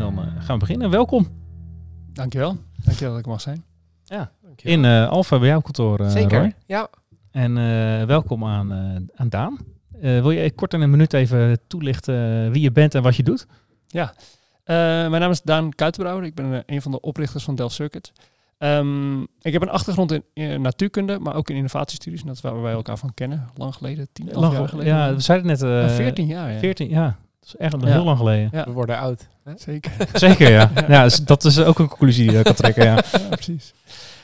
Dan eh, gaan we beginnen. Welkom Dankjewel. Dankjewel dat ik mag zijn. in eh Alfa bij jouw kantoor, eh, Zeker, Roy. ja. En eh, welkom aan, eh, aan Daan. Eh, wil je kort in een minuut even toelichten wie je bent en wat je doet? Eh, mijn naam is Daan Kuitenbrouwer. Ik ben een van de oprichters van Delft Circuit. Ehm, ik heb een achtergrond in, natuurkunde, maar ook in innovatiestudies. En dat is waar wij elkaar van kennen. Lang geleden, tien, jaar geleden. ja, we zeiden net... eh Ja, 14 jaar, ja. 14, ja. Dat is echt Ja. heel lang geleden. Ja. We worden oud. hè? Zeker. Zeker, ja. ja dus dat is ook een conclusie die je kan trekken, ja. ja, precies.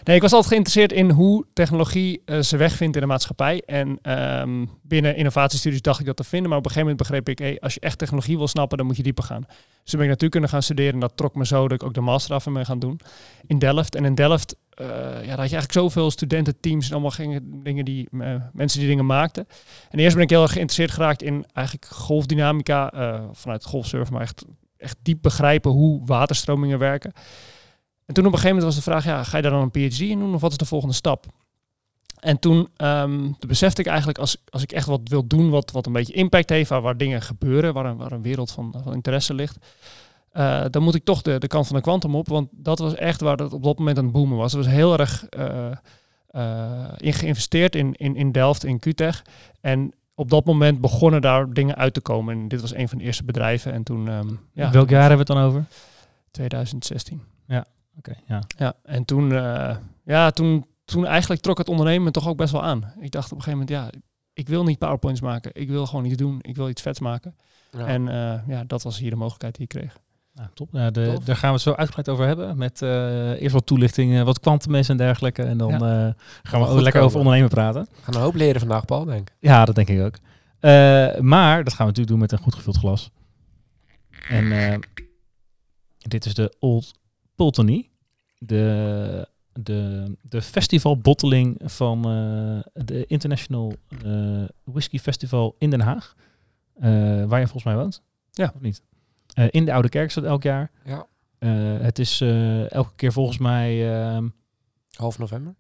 Nee, ik was altijd geïnteresseerd in hoe technologie eh, zijn weg vindt in de maatschappij. En ehm, binnen innovatiestudies dacht ik dat te vinden. Maar op een gegeven moment begreep ik, hey, als je echt technologie wil snappen, dan moet je dieper gaan. Dus toen ben ik natuurkunde gaan studeren. En dat trok me zo dat ik ook de master af en ben gaan doen in Delft. En in Delft, eh, ja, had je eigenlijk zoveel studententeams en allemaal gingen, dingen die, eh, mensen die dingen maakten. En eerst ben ik heel erg geïnteresseerd geraakt in eigenlijk golfdynamica, eh, vanuit golfsurfen, maar echt, echt diep begrijpen hoe waterstromingen werken. En toen op een gegeven moment was de vraag, ja, ga je daar dan een PhD in doen of wat is de volgende stap? En toen, ehm, toen besefte ik eigenlijk, als, als ik echt wat wil doen wat, wat een beetje impact heeft, waar, waar dingen gebeuren, waar een, waar een wereld van, van interesse ligt, eh, dan moet ik toch de, de kant van de kwantum op, want dat was echt waar het op dat moment aan het boomen was. Er was heel erg eh, eh, in geïnvesteerd in, in, in Delft, in QTech. En op dat moment begonnen daar dingen uit te komen. En dit was een van de eerste bedrijven. En toen, ehm, ja, Welk jaar hebben we het dan over? 2016. Oké, ja. Ja, en toen, eh, ja, toen, toen eigenlijk trok het ondernemen me toch ook best wel aan. Ik dacht op een gegeven moment, ja, ik wil niet PowerPoints maken. Ik wil gewoon iets doen. Ik wil iets vets maken. Ja. En eh, ja, dat was hier de mogelijkheid die ik kreeg. Nou, top. Ja, de, Tof. daar gaan we het zo uitgebreid over hebben. Met eh, eerst wat toelichting, wat kwantum is en dergelijke. En dan Ja. eh, gaan we ook lekker over ondernemen praten. We gaan een hoop leren vandaag, Paul, denk ik. Ja, dat denk ik ook. Eh, maar dat gaan we natuurlijk doen met een goed gevuld glas. En dit is de Old Pulteney. De, de, de festivalbotteling van de International Whisky Festival in Den Haag. Waar je volgens mij woont. Ja. Of niet? Eh, in de Oude Kerk dat elk jaar. Ja. Eh, het is eh, elke keer volgens mij... ehm, Half november.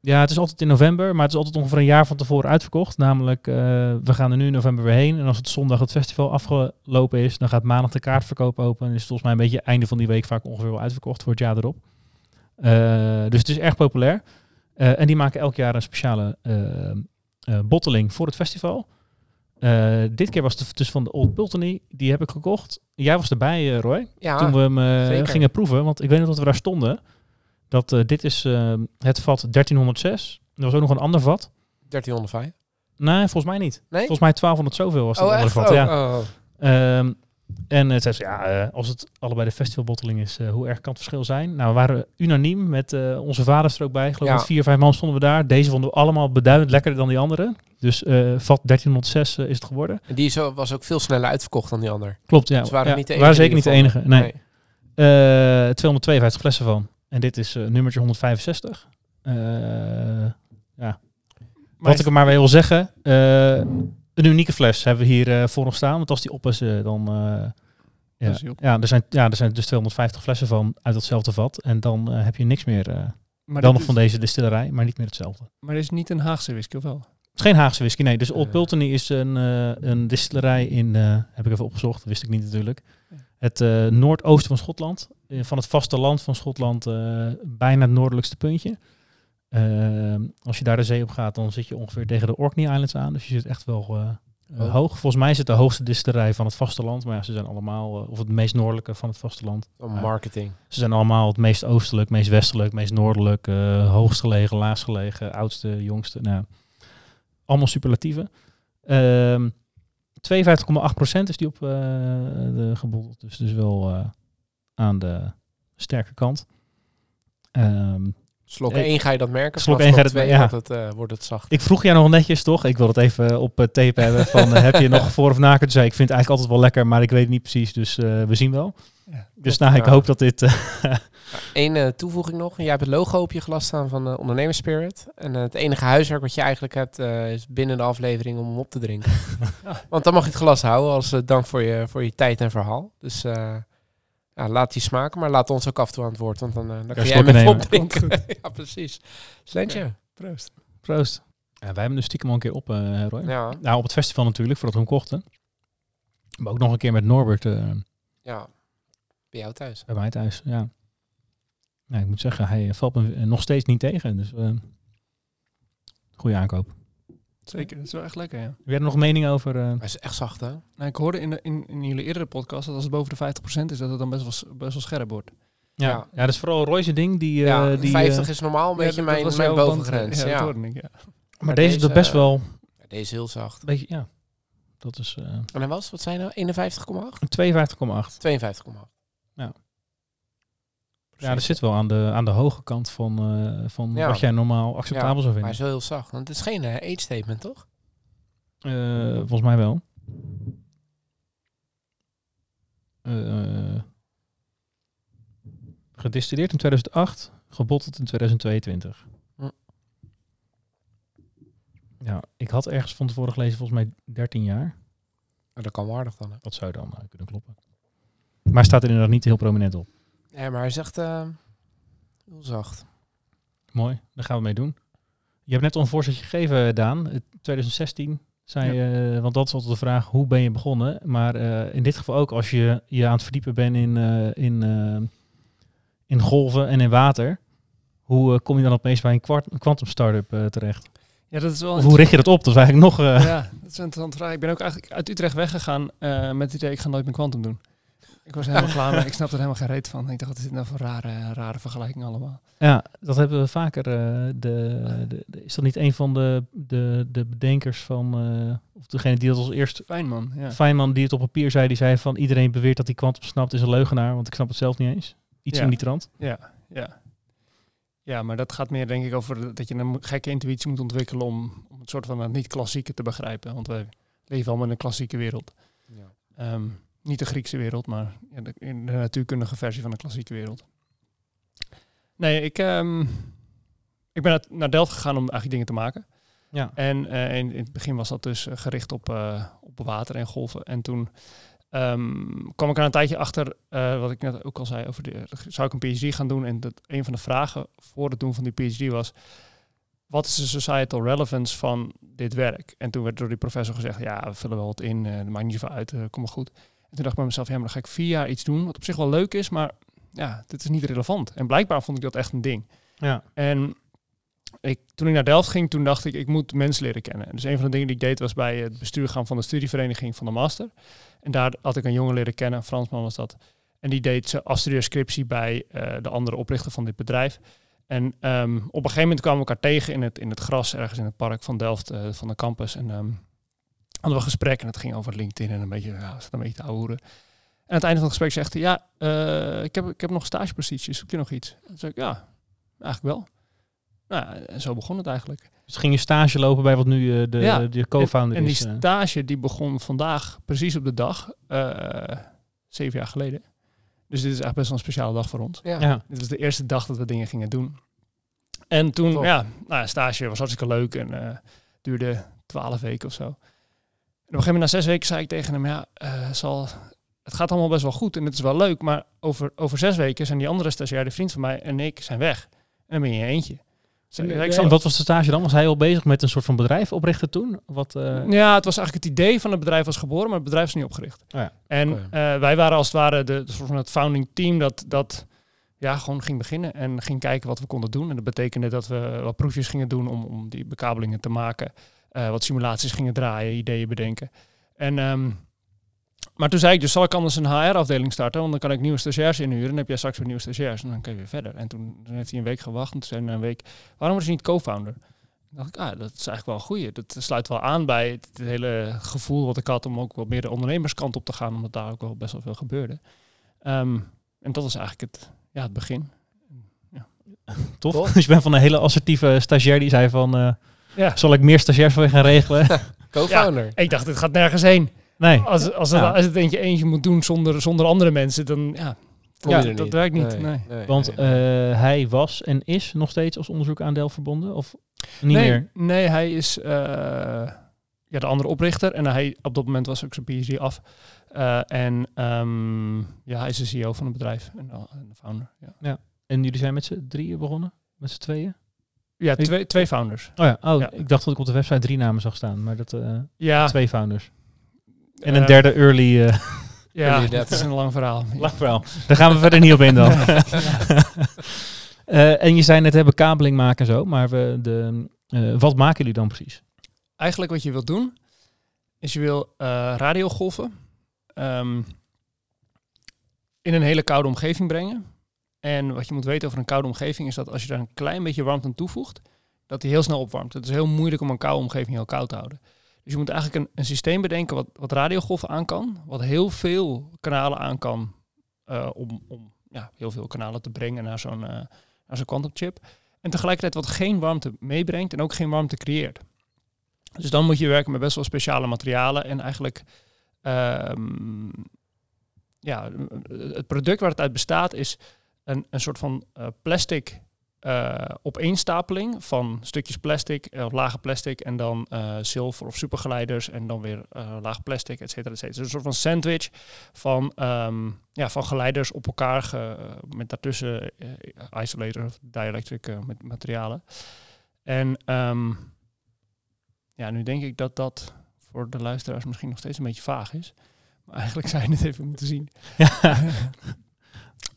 ja, het is altijd in november, maar het is altijd ongeveer een jaar van tevoren uitverkocht. Namelijk, we gaan er nu in november weer heen. En als het zondag het festival afgelopen is, dan gaat maandag de kaartverkoop open. En is het volgens mij een beetje einde van die week vaak ongeveer wel uitverkocht voor het jaar erop. Dus het is erg populair. En die maken elk jaar een speciale eh, eh, botteling voor het festival. Eh, dit keer was het dus van de Old Pulteney. Die heb ik gekocht. Jij was erbij, eh, Roy Ja, toen we hem eh, gingen proeven. Want ik weet nog dat we daar stonden. Dat dit is eh, het vat 1306. Er was ook nog een ander vat. 1305. Nee, volgens mij niet. Nee? Volgens mij 1200 zoveel was dat oh, andere vat. Oh, Ja. oh, oh. En het zei ze, ja, eh, als het allebei de festivalbotteling is, eh, hoe erg kan het verschil zijn? Nou, we waren unaniem met eh, onze vaders er ook bij. Ik geloof Ja. met vier, vijf man stonden we daar. Deze vonden we allemaal beduidend lekkerder dan die andere. Dus eh, vat 1306 eh, is het geworden. En die zo, was ook veel sneller uitverkocht dan die ander. Klopt, ja. Ze waren ja, niet de we enige waren zeker niet de enige. Nee. Eh 252 flessen van. En dit is eh, nummertje 165. Eh, ja. Maar Wat ik er maar mee wil zeggen. Een unieke fles hebben we hier eh, voor ons staan. Want als die op is, eh, dan... eh, ja, is ja, er zijn, ja, er zijn dus 250 flessen van uit hetzelfde vat. En dan heb je niks meer. dit nog van deze distillerij, maar niet meer hetzelfde. Maar dit is niet een Haagse whisky, of wel? Het is geen Haagse whisky, nee. Dus Old. Pulteney is een, een distillerij in, heb ik even opgezocht, dat wist ik niet natuurlijk. Het noordoosten van Schotland, van het vasteland van Schotland, bijna het noordelijkste puntje. Eh, als je daar de zee op gaat, dan zit je ongeveer tegen de Orkney Islands aan. Dus je zit echt wel eh, eh, Oh. hoog. Volgens mij is het de hoogste distillerij van het vasteland. Maar ja, ze zijn allemaal, eh, of het meest noordelijke van het vasteland. Oh, marketing. Ze zijn allemaal het meest oostelijk, meest westelijk, meest noordelijk, hoogst gelegen, laagst gelegen, oudste, jongste. Nou, allemaal superlatieven. Ehm 52,8% is die op de geboddeld. Dus dus wel aan de sterke kant. Ehm, Slok Ik- 1 ga je dat merken. Slok vanaf één ga slok je het- 2 ja. wordt, het, eh, wordt het zacht. Ik vroeg jou nog netjes, toch? Ik wil het even op eh, tape hebben. Van, eh, heb je nog voor of na kunnen zeggen? Ik vind het eigenlijk altijd wel lekker, maar ik weet het niet precies. Dus eh, we zien wel. Ja, Dus nou, ik hoop dat dit... eh, Eén eh, toevoeging nog. Jij hebt het logo op je glas staan van uh, Ondernemerspirit. En eh, het enige huiswerk wat je eigenlijk hebt eh, is binnen de aflevering om hem op te drinken. Want dan mag je het glas houden als eh, dank voor je, voor je tijd en verhaal. Dus eh, ja, laat die smaken, maar laat ons ook af en toe aan het woord. Want dan, eh, dan kun jij met opdrinken. ja, precies. Slentje. Proost. Proost. Ja, wij hebben dus stiekem al een keer op, eh Roy. Ja, Nou, op het festival natuurlijk, voordat we hem kochten. Maar ook nog een keer met Norbert eh, ja. Bij jou thuis. bij mij thuis. Ja. Nou, ik moet zeggen, hij valt me nog steeds niet tegen. Dus eh goede aankoop. Zeker, dat is wel echt lekker, ja. Heb jij er nog mening over? eh? Hij is echt zacht, hè? Nou, ik hoorde in, de, in, in jullie eerdere podcast dat als het boven de 50% is, dat het dan best wel, best wel scherp wordt. ja. ja. ja, dat is vooral Roy's ding. Die, eh, ja, die, 50 eh, is normaal een Ja, beetje mijn, mijn bovengrens. Ja, Ja, dat hoorde ik, ja. maar deze is dat best wel... Ja, Deze is heel zacht. Beetje, ja. Dat is eh En hij was, wat zei je nou? 51,8? 52,8. 52,8. Ja. Ja, dat zit wel aan de, aan de hoge kant van, eh, van Ja. wat jij normaal acceptabel zou Maar vinden. is wel heel zacht. Want het is geen eh, age statement, toch? Eh, volgens mij wel. Gedistilleerd in 2008, gebotteld in 2022. Hm. Ja, ik had ergens van tevoren gelezen, volgens mij 13 jaar. Oh, dat kan waardig dan. Hè? Dat zou dan kunnen kloppen. Maar staat er inderdaad niet heel prominent op. Ja, maar hij zegt eh heel zacht. Mooi, daar gaan we mee doen. Je hebt net al een voorzetje gegeven, Daan. Eh, 2016 zei je, want dat is altijd de vraag, hoe ben je begonnen? Maar eh, in dit geval ook als je je aan het verdiepen bent in, eh, in, eh, in golven en in water. Hoe eh, kom je dan opeens bij een quantum startup eh, terecht? Ja, dat is wel hoe richt je dat op? Dat is eigenlijk nog... eh, Ja, dat is een interessante vraag. Ik ben ook eigenlijk uit Utrecht weggegaan eh, met het idee, ik ga nooit meer kwantum doen. Ik was helemaal klaar mee. Ik snapte er helemaal geen reet van. Ik dacht, wat is dit nou voor rare, rare vergelijking allemaal? Ja, dat hebben we vaker. eh, de, de, de- is dat niet een van de, de, de bedenkers van, eh, of degene die dat als eerste Fijn man, ja. Feynman die het op papier zei, die zei van iedereen beweert dat hij kwantum snapt, is een leugenaar, want ik snap het zelf niet eens. Iets Ja. in die trant. Ja, ja. Ja, maar dat gaat meer denk ik over dat je een gekke intuïtie moet ontwikkelen om, om het soort van het niet-klassieke te begrijpen. Want we leven allemaal in een klassieke wereld. Ja. Ehm, niet de Griekse wereld, maar de, in de natuurkundige versie van de klassieke wereld. Nee, ik, ehm, ik ben naar Delft gegaan om eigenlijk dingen te maken. Ja. En eh, in, in het begin was dat dus eh, gericht op, eh, op water en golven. En toen ehm, kwam ik er een tijdje achter, wat ik net ook al zei, over de, zou ik een PhD gaan doen? En dat een van de vragen voor het doen van die PhD was, wat is de societal relevance van dit werk? En toen werd door die professor gezegd, ja, we vullen wel wat in, eh dat maakt niet zoveel uit, eh kom maar goed. En toen dacht ik bij mezelf, ja, maar dan ga ik vier jaar iets doen, wat op zich wel leuk is, maar ja, dit is niet relevant. En blijkbaar vond ik dat echt een ding. Ja. En ik, toen ik naar Delft ging, toen dacht ik, ik moet mensen leren kennen. Dus een van de dingen die ik deed was bij het bestuur gaan van de studievereniging van de master. En daar had ik een jongen leren kennen, een Fransman was dat. En die deed zijn afstudeerscriptie bij eh, de andere oprichter van dit bedrijf. En ehm, op een gegeven moment kwamen we elkaar tegen in het, in het gras, ergens in het park van Delft, eh, van de campus. En ehm, hadden we een gesprek en het ging over LinkedIn en een beetje, ja, zaten een beetje te ouwen. En aan het einde van het gesprek zegt hij, ja, eh, ik, heb, ik heb nog stageposities, zoek je nog iets? En toen zei ik, ja, eigenlijk wel. Nou, en zo begon het eigenlijk. Dus ging je stage lopen bij wat nu eh, de, Ja. de co-founder En die is. eh. stage die begon vandaag precies op de dag, eh, zeven jaar geleden. Dus dit is echt best wel een speciale dag voor ons. Ja. ja. Dit was de eerste dag dat we dingen gingen doen. En toen, ja, nou, ja, stage was hartstikke leuk en eh, duurde twaalf weken of zo. Op een gegeven moment, na zes weken, zei ik tegen hem, ja, eh, zal, het gaat allemaal best wel goed en het is wel leuk, maar over, over zes weken zijn die andere stagiair, de vriend van mij en ik, zijn weg. En dan ben je eentje. Dus ik En wat was de stage dan? Was hij al bezig met een soort van bedrijf oprichten toen? Wat, eh, Ja, het was eigenlijk het idee van het bedrijf was geboren, maar het bedrijf is niet opgericht. Oh ja. En eh, wij waren als het ware de, de soort van het founding team dat, dat ja, gewoon ging beginnen en ging kijken wat we konden doen. En dat betekende dat we wat proefjes gingen doen om, om die bekabelingen te maken. Eh, wat simulaties gingen draaien, ideeën bedenken. En, ehm, maar toen zei ik dus, zal ik anders een HR-afdeling starten? Want dan kan ik nieuwe stagiairs inhuren. En dan heb jij straks weer nieuwe stagiairs. En dan kun je weer verder. En toen, toen heeft hij een week gewacht. En toen zei hij na een week, waarom was je niet co-founder? Toen dacht ik, ah, dat is eigenlijk wel een goeie. Dat sluit wel aan bij het, het hele gevoel wat ik had om ook wat meer de ondernemerskant op te gaan. Omdat daar ook wel best wel veel gebeurde. Ehm, en dat was eigenlijk het, ja, het begin. Tof. Tof. Dus je bent van een hele assertieve stagiair die zei van... eh, Ja. zal ik meer stagiairs voor je gaan regelen? Co-founder. Ik dacht, het gaat nergens heen. nee. Als, als, het, Ja. als het eentje eentje moet doen zonder, zonder andere mensen, dan ja, ja, dat niet. werkt niet. Nee. nee, Want nee. eh, hij was en is nog steeds als onderzoek aan Dell verbonden? Of niet nee, meer? Nee, hij is eh, ja, de andere oprichter en hij op dat moment was ook zijn PhD af. Eh, en ehm, ja, hij is de CEO van het bedrijf en, de founder. Ja, En jullie zijn met z'n drieën begonnen? Met z'n tweeën? Ja twee, twee founders. Oh ja, oh, Ja. ik dacht dat ik op de website drie namen zag staan. Maar dat eh, Ja, twee founders. En eh, een derde early... eh Ja, dat is een lang verhaal. lang verhaal. Daar gaan we verder niet op in dan. Eh, en je zei net hebben kabeling maken en zo. Maar we, de, eh, wat maken jullie dan precies? Eigenlijk wat je wilt doen, is je wil eh, radiogolven ehm, in een hele koude omgeving brengen. En wat je moet weten over een koude omgeving is dat als je daar een klein beetje warmte aan toevoegt, dat die heel snel opwarmt. Het is heel moeilijk om een koude omgeving heel koud te houden. Dus je moet eigenlijk een, een systeem bedenken wat, wat radiogolven aan kan, wat heel veel kanalen aan kan eh, om, om ja, heel veel kanalen te brengen naar zo'n eh, naar zo'n quantum chip. En tegelijkertijd wat geen warmte meebrengt en ook geen warmte creëert. Dus dan moet je werken met best wel speciale materialen en eigenlijk ehm, ja, het product waar het uit bestaat is een, een soort van eh, plastic eh opeenstapeling van stukjes plastic, eh, of lage plastic en dan zilver of supergeleiders en dan weer laag plastic, et cetera, et cetera. Dus een soort van sandwich van, ehm, ja, van geleiders op elkaar ge- met daartussen isolator of dielectric met materialen. En ehm, ja, nu denk ik dat dat voor de luisteraars misschien nog steeds een beetje vaag is. Maar eigenlijk zou je het even moeten zien.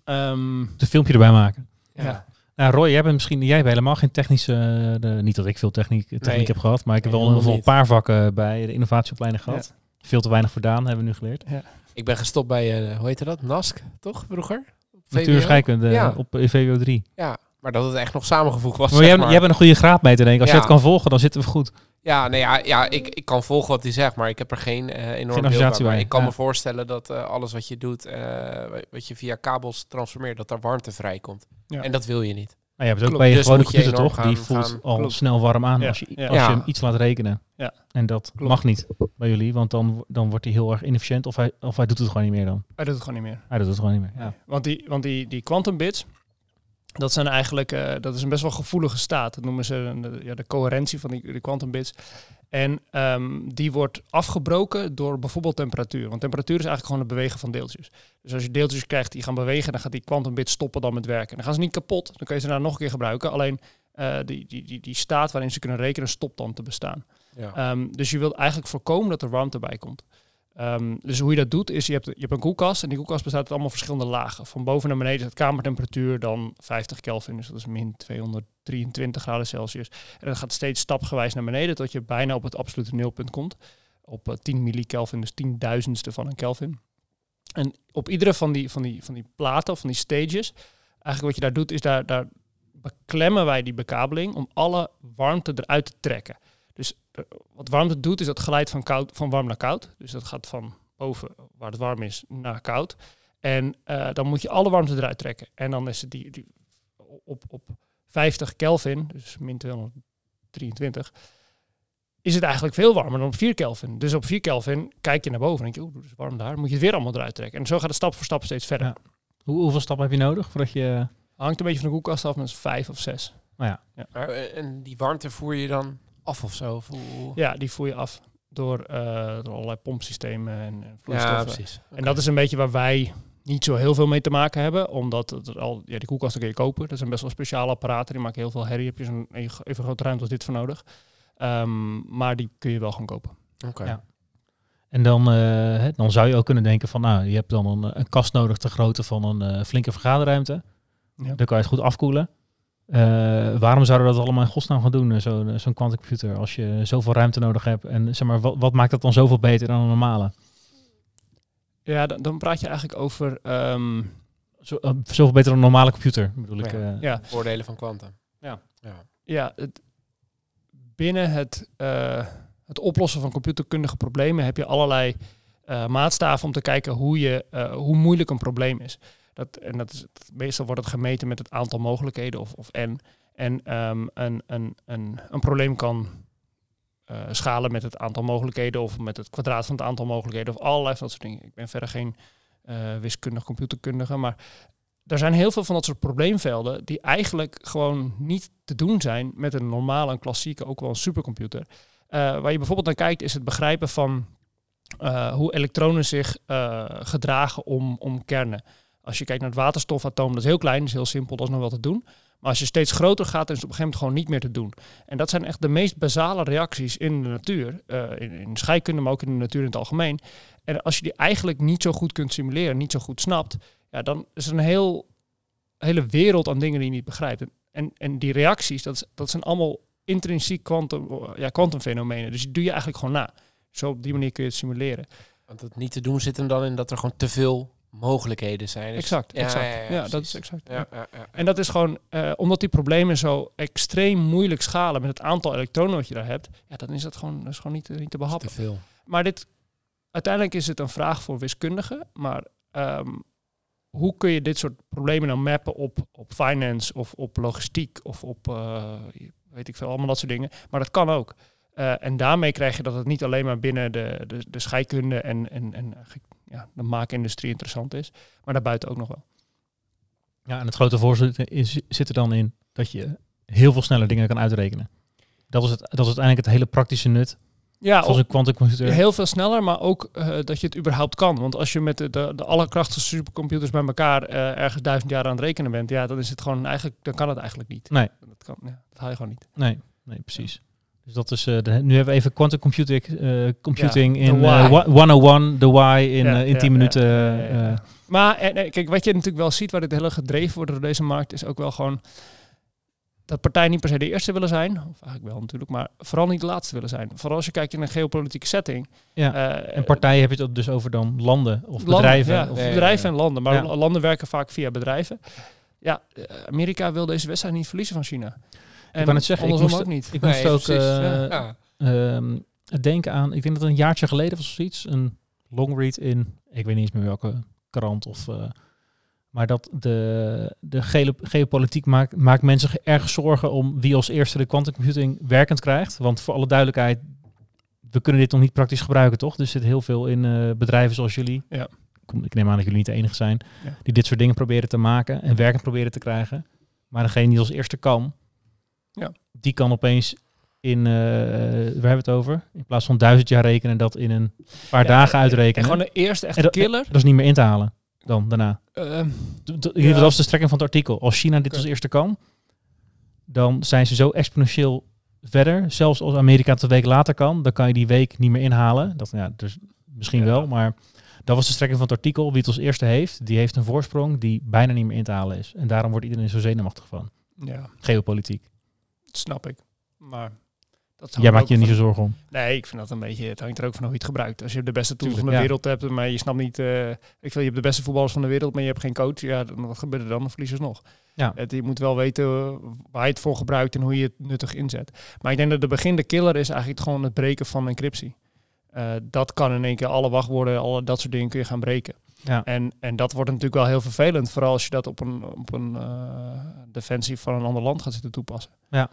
Ehm, Een filmpje erbij maken. ja. Nou, Roy, jij bent misschien jij hebt helemaal geen technische. eh, de, niet dat ik veel techniek, techniek Nee. heb gehad, maar ik heb Nee, wel een paar vakken bij de innovatieopleiding gehad. Veel te weinig gedaan, hebben we nu geleerd. Ik ben gestopt bij, eh, hoe heette dat? NASC, toch? Vroeger? Natuur en scheikunde Ja. op eh, VWO 3. Ja, maar dat het echt nog samengevoegd was. Maar zeg jij, maar. jij bent een goede graadmeter, denk ik. Als je het kan volgen, dan zitten we goed. Ja, nee, ja, ja ik, ik kan volgen wat hij zegt, maar ik heb er geen eh enorm beeld bij. Ik kan ja. me voorstellen dat eh, alles wat je doet, eh, wat je via kabels transformeert, dat daar warmte vrijkomt. Ja. En dat wil je niet. Maar je hebt het ook Klopt. bij je Dus gewone computer toch? Die voelt gaan- al Klopt. snel warm aan Ja, als, je, ja. als je Ja. hem iets laat rekenen. Ja. En dat Klopt. mag niet bij jullie, want dan, dan wordt hij heel erg inefficiënt. Of hij, of hij doet het gewoon niet meer dan. Hij doet het gewoon niet meer. Hij doet het gewoon niet meer. Ja. Want die, want die, die quantum bits, dat zijn eigenlijk, eh, dat is een best wel gevoelige staat. Dat noemen ze een- de, ja, de coherentie van die, die quantum bits. En ehm, die wordt afgebroken door bijvoorbeeld temperatuur. Want temperatuur is eigenlijk gewoon het bewegen van deeltjes. Dus als je deeltjes krijgt die gaan bewegen, dan gaat die quantum bit stoppen dan met werken. Dan gaan ze niet kapot, dan kun je ze daarna nog een keer gebruiken. Alleen eh, die, die, die, die staat waarin ze kunnen rekenen stopt dan te bestaan. Ja. Ehm, dus je wilt eigenlijk voorkomen dat er warmte bij komt. Ehm, dus hoe je dat doet is, je hebt, je hebt een koelkast en die koelkast bestaat uit allemaal verschillende lagen. Van boven naar beneden is het kamertemperatuur dan 50 Kelvin, dus dat is min 223 graden Celsius. En dat gaat steeds stapsgewijs naar beneden tot je bijna op het absolute nulpunt komt. Op eh, 10 millikelvin, dus tienduizendste van een Kelvin. En op iedere van die, van die, van die platen van die stages, eigenlijk wat je daar doet is daar, daar beklemmen wij die bekabeling om alle warmte eruit te trekken. Dus eh, wat warmte doet, is dat glijdt van, koud, van warm naar koud. Dus dat gaat van boven, waar het warm is, naar koud. En eh, dan moet je alle warmte eruit trekken. En dan is het die, die op, op 50 Kelvin, dus min 223, is het eigenlijk veel warmer dan op 4 Kelvin. Dus op 4 Kelvin kijk je naar boven en denk je, oeh, het is warm daar. Moet je het weer allemaal eruit trekken. En zo gaat het stap voor stap steeds verder. Ja. Hoe, hoeveel stappen heb je nodig voordat je... Hangt een beetje van de koelkast af, met vijf of zes. Nou ja, Maar, eh, en die warmte voer je dan af of zo? Of hoe- Ja, die voer je af door, eh, door allerlei pompsystemen en, en ja vloeistoffen. precies. En dat is een beetje waar wij niet zo heel veel mee te maken hebben. Omdat het al, ja, die koelkasten kun je kopen. Dat zijn best wel speciale apparaten. Die maken heel veel herrie. Heb je zo'n even grote ruimte als dit voor nodig. Ehm, maar die kun je wel gaan kopen. Oké. Ja. En dan, eh, hè, dan zou je ook kunnen denken van, nou, je hebt dan een, een kast nodig ter grootte van een eh, flinke vergaderruimte. Ja. Dan kan je het goed afkoelen. Eh, waarom zouden we dat allemaal in godsnaam gaan doen, eh, zo'n zo'n quantumcomputer, als je zoveel ruimte nodig hebt? En zeg maar, wat, wat maakt dat dan zoveel beter dan een normale? Ja, dan, dan praat je eigenlijk over... ehm, Zo, eh, zoveel beter dan een normale computer, bedoel ik. Ja. eh. ja, Voordelen van quantum. Ja. ja. ja het, binnen het, eh, het oplossen van computerkundige problemen heb je allerlei eh, maatstaven om te kijken hoe, je, eh, hoe moeilijk een probleem is. Dat, en dat is, meestal wordt het gemeten met het aantal mogelijkheden of, of n. En ehm, een, een, een, een probleem kan eh, schalen met het aantal mogelijkheden of met het kwadraat van het aantal mogelijkheden of allerlei van dat soort dingen. Ik ben verder geen uh, wiskundig computerkundige, maar er zijn heel veel van dat soort probleemvelden die eigenlijk gewoon niet te doen zijn met een normale, een klassieke, ook wel een supercomputer. Uh, waar je bijvoorbeeld naar kijkt is het begrijpen van hoe elektronen zich gedragen om, om kernen. Als je kijkt naar het waterstofatoom, dat is heel klein, is heel simpel, dat is nog wel te doen. Maar als je steeds groter gaat, dan is het op een gegeven moment gewoon niet meer te doen. En dat zijn echt de meest basale reacties in de natuur, uh, in, in scheikunde, maar ook in de natuur in het algemeen. En als je die eigenlijk niet zo goed kunt simuleren, niet zo goed snapt, ja, dan is er een heel, hele wereld aan dingen die je niet begrijpt. En, en die reacties, dat, dat zijn allemaal intrinsiek kwantum, ja, kwantumfenomenen. Dus die doe je eigenlijk gewoon na. Zo op die manier kun je het simuleren. Want het niet te doen zit hem dan in dat er gewoon te veel mogelijkheden zijn. Dus exact, ja, exact. Ja, ja, dat is exact. En dat is gewoon, uh, omdat die problemen zo extreem moeilijk schalen met het aantal elektronen wat je daar hebt, ja, dan is dat gewoon, dat is gewoon niet, niet te behappen. Te veel. Maar dit, uiteindelijk is het een vraag voor wiskundigen, maar um, hoe kun je dit soort problemen dan mappen op, op finance of op logistiek of op, uh, weet ik veel, allemaal dat soort dingen. Maar dat kan ook. Uh, en daarmee krijg je dat het niet alleen maar binnen de, de, de scheikunde en, en, en ja, de maakindustrie interessant is, maar daarbuiten ook nog wel. Ja, en het grote voordeel zit er dan in dat je heel veel sneller dingen kan uitrekenen. Dat is, het, dat is uiteindelijk het hele praktische nut ja, van een quantumcomputer. Heel veel sneller, maar ook uh, dat je het überhaupt kan. Want als je met de, de, de allerkrachtigste supercomputers bij elkaar uh, ergens duizend jaar aan het rekenen bent, ja, dan is het gewoon eigenlijk, dan kan het eigenlijk niet. Nee. Dat, kan, ja, dat haal je gewoon niet. Nee, nee precies. Dus dat is, de, nu hebben we even quantum computing, uh, computing in uh, 101, de why in, in 10 ja, minuten. Maar kijk, wat je natuurlijk wel ziet, waar dit hele gedreven wordt door deze markt, is ook wel gewoon dat partijen niet per se de eerste willen zijn, of eigenlijk wel natuurlijk, maar vooral niet de laatste willen zijn. Vooral als je kijkt in een geopolitieke setting. Ja. en partijen heb je het dus over dan landen of bedrijven. Of bedrijven en landen, maar landen werken vaak via bedrijven. Ja, Amerika wil deze wedstrijd niet verliezen van China. En ik kan het zeggen, ik moest, ook niet. Ik moest ook uh, ja. uh, denken aan, ik denk dat het een jaartje geleden was of zoiets, een long read in, ik weet niet eens meer welke krant of... Uh, maar dat de, de ge geopolitiek maakt, maakt mensen erg zorgen om wie als eerste de quantumcomputing werkend krijgt. Want voor alle duidelijkheid, we kunnen dit nog niet praktisch gebruiken, toch? Dus er zit heel veel in uh, bedrijven zoals jullie. Ja. Ik neem aan dat jullie niet de enige zijn ja. die dit soort dingen proberen te maken en werkend proberen te krijgen. Maar degene die als eerste kan, ja. Die kan opeens in, uh, waar hebben we het over? In plaats van duizend jaar rekenen, dat in een paar dagen uitrekenen. En gewoon de eerste echte killer. Dat is niet meer in te halen dan daarna. Uh, ja. Dat is de strekking van het artikel. Als China dit als eerste kan, dan zijn ze zo exponentieel verder. Zelfs als Amerika het een week later kan, dan kan je die week niet meer inhalen. Dat, ja, dus misschien ja. wel, maar dat was de strekking van het artikel. Wie het als eerste heeft, die heeft een voorsprong die bijna niet meer in te halen is. En daarom wordt iedereen zo zenuwachtig van. Ja. Geopolitiek snap ik. Maar dat Jij maakt je niet zo zorgen om? Nee, ik vind dat een beetje... Het hangt er ook van hoe je het gebruikt. Als je de beste tools van de wereld hebt, maar je snapt niet... Uh, ik vind, je hebt de beste voetballers van de wereld, maar je hebt geen coach. Ja, dan, wat gebeurt er dan? Dan verliezen ze nog. Ja. Het, je moet wel weten waar je het voor gebruikt en hoe je het nuttig inzet. Maar ik denk dat de begin de killer is eigenlijk gewoon het breken van encryptie. Uh, dat kan in één keer alle wachtwoorden, alle dat soort dingen kun je gaan breken. Ja. En, en dat wordt natuurlijk wel heel vervelend, vooral als je dat op een, op een uh, defensie van een ander land gaat zitten toepassen. Ja.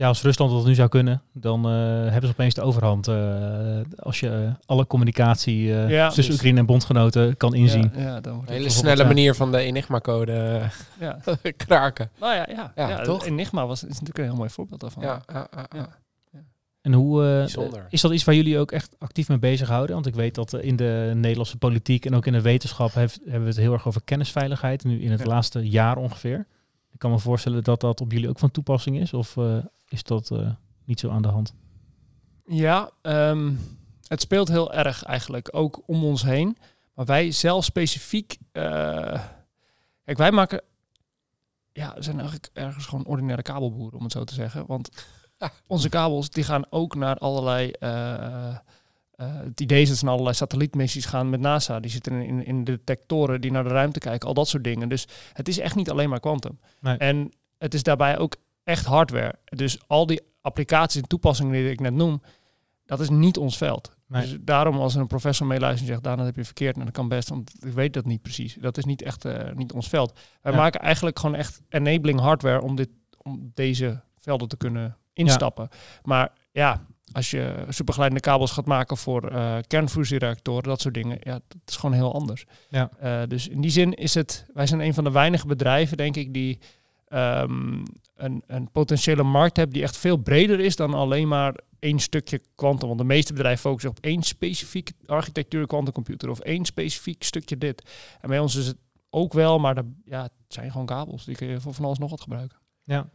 Ja, als Rusland dat nu zou kunnen, dan uh, hebben ze opeens de overhand. Uh, als je uh, alle communicatie ja, tussen dus Oekraïne en bondgenoten kan inzien. Ja, ja dan wordt een hele snelle manier van de Enigma-code kraken. Nou ja, ja, ja, toch? Enigma was, is natuurlijk een heel mooi voorbeeld daarvan. Ja, En hoe is dat iets waar jullie ook echt actief mee bezighouden? Want ik weet dat in de Nederlandse politiek en ook in de wetenschap heeft, hebben we het heel erg over kennisveiligheid. Nu in het laatste jaar ongeveer. Ik kan me voorstellen dat dat op jullie ook van toepassing is. Of is dat uh, niet zo aan de hand? Ja, um, het speelt heel erg eigenlijk, ook om ons heen. Maar wij zelf specifiek... Uh, kijk, wij maken... Ja, we zijn eigenlijk ergens gewoon ordinaire kabelboeren, om het zo te zeggen. Want onze kabels die gaan ook naar allerlei... Uh, het idee is dat ze naar allerlei satellietmissies gaan met NASA. Die zitten in, in de detectoren die naar de ruimte kijken, al dat soort dingen. Dus het is echt niet alleen maar kwantum. Nee. En het is daarbij ook echt hardware. Dus al die applicaties en toepassingen die ik net noem, dat is niet ons veld. Nee. Dus daarom als er een professor meeluistert en zegt, dat heb je verkeerd. Nou, dat kan best, want ik weet dat niet precies. Dat is niet echt niet ons veld. Wij Ja. maken eigenlijk gewoon echt enabling hardware om, dit, om deze velden te kunnen instappen. Maar ja, als je supergeleidende kabels gaat maken voor eh kernfusiereactoren, dat soort dingen, ja, dat is gewoon heel anders. Ja. Eh, dus in die zin is het, wij zijn een van de weinige bedrijven, denk ik, die ehm, een, een potentiële markt hebben die echt veel breder is dan alleen maar één stukje kwantum. Want de meeste bedrijven focussen op één specifieke architectuur quantumcomputer of één specifiek stukje dit. En bij ons is het ook wel, maar de, ja, het zijn gewoon kabels. Die kun je voor van alles nog wat gebruiken. Ja.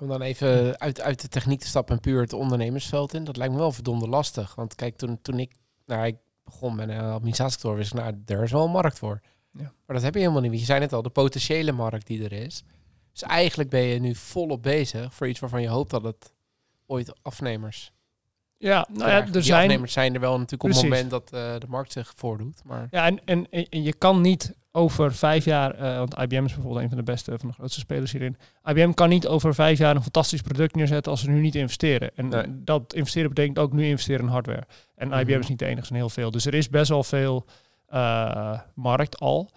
Om dan even uit, uit de techniek te stappen en puur het ondernemersveld in. Dat lijkt me wel verdomde lastig. Want kijk, toen, toen ik, nou, ik begon met een administratiekantoor, wist ik, nou, daar is wel een markt voor. Ja. Maar dat heb je helemaal niet. want Je zei net al, de potentiële markt die er is. Dus eigenlijk ben je nu volop bezig voor iets waarvan je hoopt dat het ooit afnemers. Ja, nou ja, er zijn... afnemers zijn er wel natuurlijk op het moment dat eh, de markt zich voordoet. Maar Ja, en, en, en je kan niet over vijf jaar, eh, want IBM is bijvoorbeeld een van de beste, van de grootste spelers hierin. IBM kan niet over vijf jaar een fantastisch product neerzetten als ze nu niet investeren. En Nee. dat investeren betekent ook nu investeren in hardware. En IBM Mhm. is niet de enige, zijn heel veel. Dus er is best wel veel eh, markt al.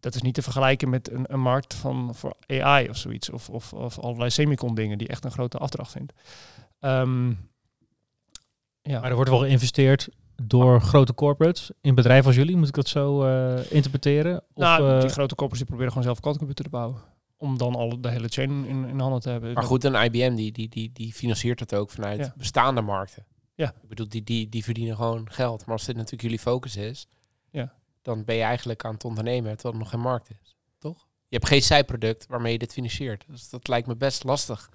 Dat is niet te vergelijken met een, een markt van, voor AI of zoiets. Of, of, of allerlei semicon dingen die echt een grote afdracht vindt. Ehm, ja. Maar er wordt wel geïnvesteerd door grote corporates in bedrijven als jullie. Moet ik dat zo eh, interpreteren? Of, nou, eh, die grote koppers die proberen gewoon zelf quantumcomputer te bouwen. Om dan al de hele chain in, in handen te hebben. Maar goed, een IBM die, die, die, die financiert het ook vanuit Ja. bestaande markten. Ja. Ik bedoel, die, die, die verdienen gewoon geld. Maar als dit natuurlijk jullie focus is, Ja. dan ben je eigenlijk aan het ondernemen terwijl er nog geen markt is. Toch? Je hebt geen zijproduct waarmee je dit financiert. Dus dat lijkt me best lastig.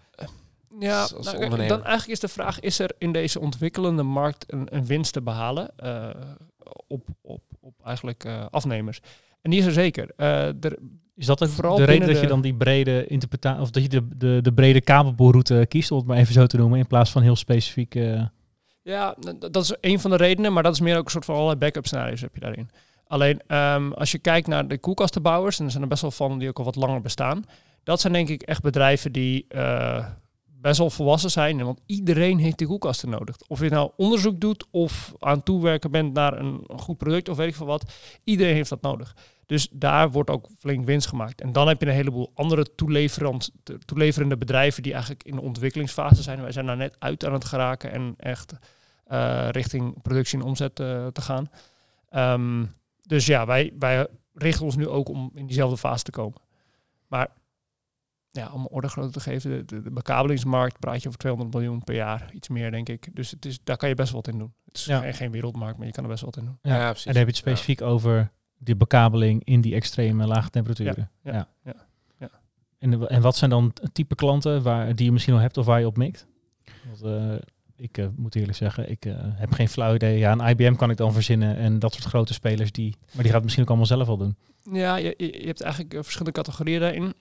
Ja, als- als nou, ondernemer. dan eigenlijk is de vraag, is er in deze ontwikkelende markt een, een winst te behalen eh, op, op, op eigenlijk eh, afnemers? En die is er zeker. Eh, er, is dat ook vooral de reden dat je dan die brede interpretatie, of dat je de, de, de brede kabelboerroute kiest, om het maar even zo te noemen, in plaats van heel specifiek. eh, ja, dat is een van de redenen, maar dat is meer ook een soort van allerlei backup scenario's heb je daarin. Alleen ehm, als je kijkt naar de koelkastenbouwers, en er zijn er best wel van die ook al wat langer bestaan, dat zijn denk ik echt bedrijven die eh, best wel volwassen zijn. Want iedereen heeft die koelkasten nodig. Of je nou onderzoek doet of aan toewerken bent naar een goed product of weet ik veel wat. Iedereen heeft dat nodig. Dus daar wordt ook flink winst gemaakt. En dan heb je een heleboel andere toeleverend, toeleverende bedrijven die eigenlijk in de ontwikkelingsfase zijn. Wij zijn daar net uit aan het geraken en echt eh, richting productie en omzet eh, te gaan. Ehm, dus ja, wij, wij richten ons nu ook om in diezelfde fase te komen. Maar ja, om orde grootte te geven, de, de, de bekabelingsmarkt praat je over 200 miljoen per jaar, iets meer denk ik. Dus het is, daar kan je best wel wat in doen. Het is Ja. geen, geen wereldmarkt, maar je kan er best wel wat in doen. Ja, precies. en dan heb je het specifiek over die bekabeling in die extreme lage temperaturen. Ja, Ja. ja, ja. En, en wat zijn dan type klanten waar, die je misschien al hebt of waar je op mikt? Want, eh, ik eh, moet eerlijk zeggen, ik eh, heb geen flauw idee. Ja, een IBM kan ik dan verzinnen en dat soort grote spelers, die, maar die gaat het misschien ook allemaal zelf wel doen. Ja, je, je hebt eigenlijk verschillende categorieën daarin.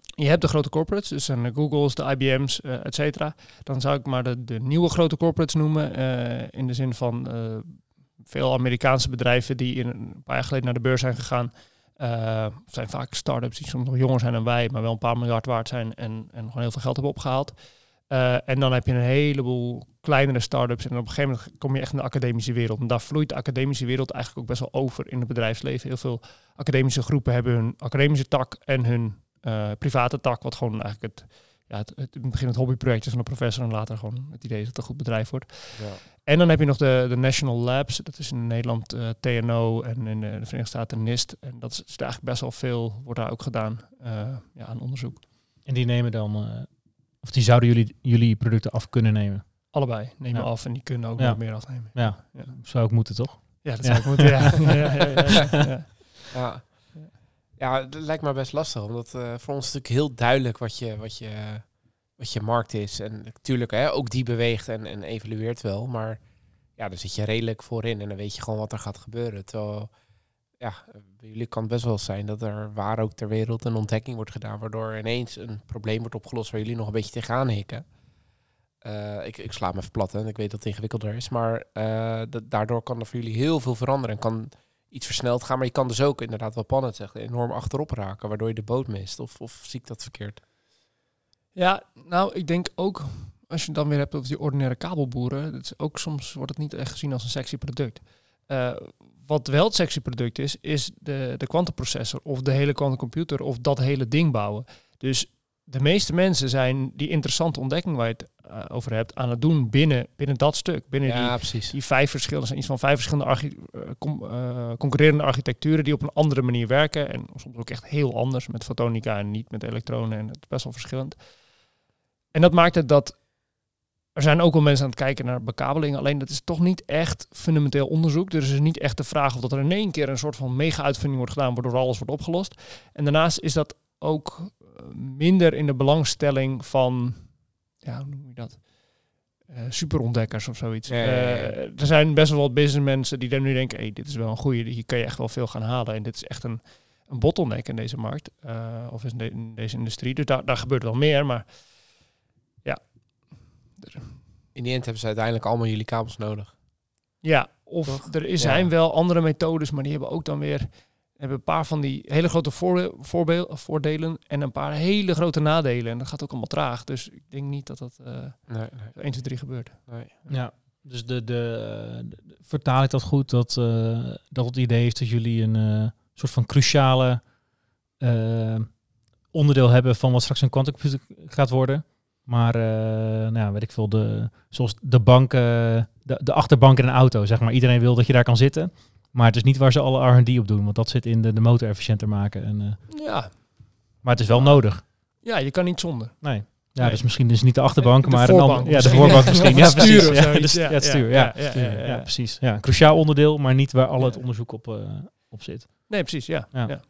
Je hebt de grote corporates, dus de Googles, de IBM's, eh et cetera. Dan zou ik maar de, nieuwe grote corporates noemen. eh, in de zin van eh, veel Amerikaanse bedrijven die in een paar jaar geleden naar de beurs zijn gegaan. zijn vaak start-ups die soms nog jonger zijn dan wij, maar wel een paar miljard waard zijn en, en gewoon heel veel geld hebben opgehaald. Eh, en dan heb je een heleboel kleinere start-ups. En op een gegeven moment kom je echt in de academische wereld. En daar vloeit de academische wereld eigenlijk ook best wel over in het bedrijfsleven. Heel veel academische groepen hebben hun academische tak en hun eh, private tak. Wat gewoon eigenlijk het, ja, het, het, in het begin het hobbyproject is van de professor. En later gewoon het idee dat het een goed bedrijf wordt. Ja. En dan heb je nog de, de National Labs. Dat is in Nederland eh, TNO en in de, de Verenigde Staten NIST. En dat is, is eigenlijk best wel veel, wordt daar ook gedaan eh, ja, aan onderzoek. En die nemen dan, eh, of die zouden jullie, jullie producten af kunnen nemen. Allebei nemen Ja. af en die kunnen ook Ja. nog meer afnemen. Ja, Ja. zou ook moeten toch? Ja, dat Ja. zou ik moeten. Ja. ja, ja, dat lijkt me best lastig. Omdat eh, voor ons is natuurlijk heel duidelijk wat je, wat je, wat je markt is. En natuurlijk, hè, ook die beweegt en, en evolueert wel. Maar ja, daar zit je redelijk voorin en dan weet je gewoon wat er gaat gebeuren. Terwijl, ja, bij jullie kan het best wel zijn dat er waar ook ter wereld een ontdekking wordt gedaan. Waardoor ineens een probleem wordt opgelost waar jullie nog een beetje tegenaan hikken. Eh, ik, ik sla me even plat en ik weet dat het ingewikkelder is. Maar eh, da- daardoor kan er voor jullie heel veel veranderen. En kan iets versneld gaan. Maar je kan dus ook inderdaad, wat Pan het zegt, enorm achterop raken. Waardoor je de boot mist. Of, of zie ik dat verkeerd? Ja, nou, ik denk ook. als je het dan weer hebt over die ordinaire kabelboeren, dat is ook soms wordt het niet echt gezien als een sexy product. Eh, wat wel het sexy product is, is de, de kwantumprocessor of de hele quantumcomputer of dat hele ding bouwen. Dus de meeste mensen zijn die interessante ontdekking waar je het eh, over hebt aan het doen binnen, binnen dat stuk. Binnen die, precies. die vijf verschillende, zijn iets van vijf verschillende archi- eh, com- eh, concurrerende architecturen die op een andere manier werken. En soms ook echt heel anders met fotonica en niet met elektronen. En het is best wel verschillend. En dat maakt het dat er zijn ook wel mensen aan het kijken naar bekabeling. Alleen dat is toch niet echt fundamenteel onderzoek. Dus is niet echt de vraag of dat er in één keer een soort van mega-uitvinding wordt gedaan, waardoor alles wordt opgelost. En daarnaast is dat ook minder in de belangstelling van, ja, hoe noem je dat? Eh, superontdekkers of zoiets. Ja, ja, ja, ja. Eh, er zijn best wel wat businessmensen die dan nu denken, hey, dit is wel een goede, hier kan je echt wel veel gaan halen. En dit is echt een, een bottleneck in deze markt, eh, of in, de- in deze industrie. Dus daar, daar gebeurt wel meer, maar In die end hebben ze uiteindelijk allemaal jullie kabels nodig. Ja, of Toch? er is- Ja. zijn wel andere methodes, maar die hebben ook dan weer hebben een paar van die hele grote voordelen en een paar hele grote nadelen. En dat gaat ook allemaal traag. Dus ik denk niet dat dat eh Nee, nee, 1, 2, 3 gebeurt. nee. Ja, dus de, de, de- de- vertaal ik dat goed, dat, eh, dat het idee is dat jullie een eh, soort van cruciale eh, onderdeel hebben van wat straks een quantumcomputer gaat worden. Maar, eh, nou ja, weet ik veel, de, zoals de bank, eh, de, de achterbank in een auto, zeg maar. Iedereen wil dat je daar kan zitten. Maar het is niet waar ze alle R&D op doen, want dat zit in de, de motor efficiënter maken. En, eh, Ja. maar het is wel nodig. ja, je kan niet zonder. Nee. Ja, Nee. dus misschien dus niet de achterbank, De maar een voorbank ander- ja, de voorbank misschien. Ja, precies. Ja, dus- het stuur. ja, Ja, ja, ja, Stuur, ja, ja, ja. precies. Ja, een cruciaal onderdeel, maar niet waar al Ja. het onderzoek op, eh, op zit. Nee, precies, ja. Ja. ja.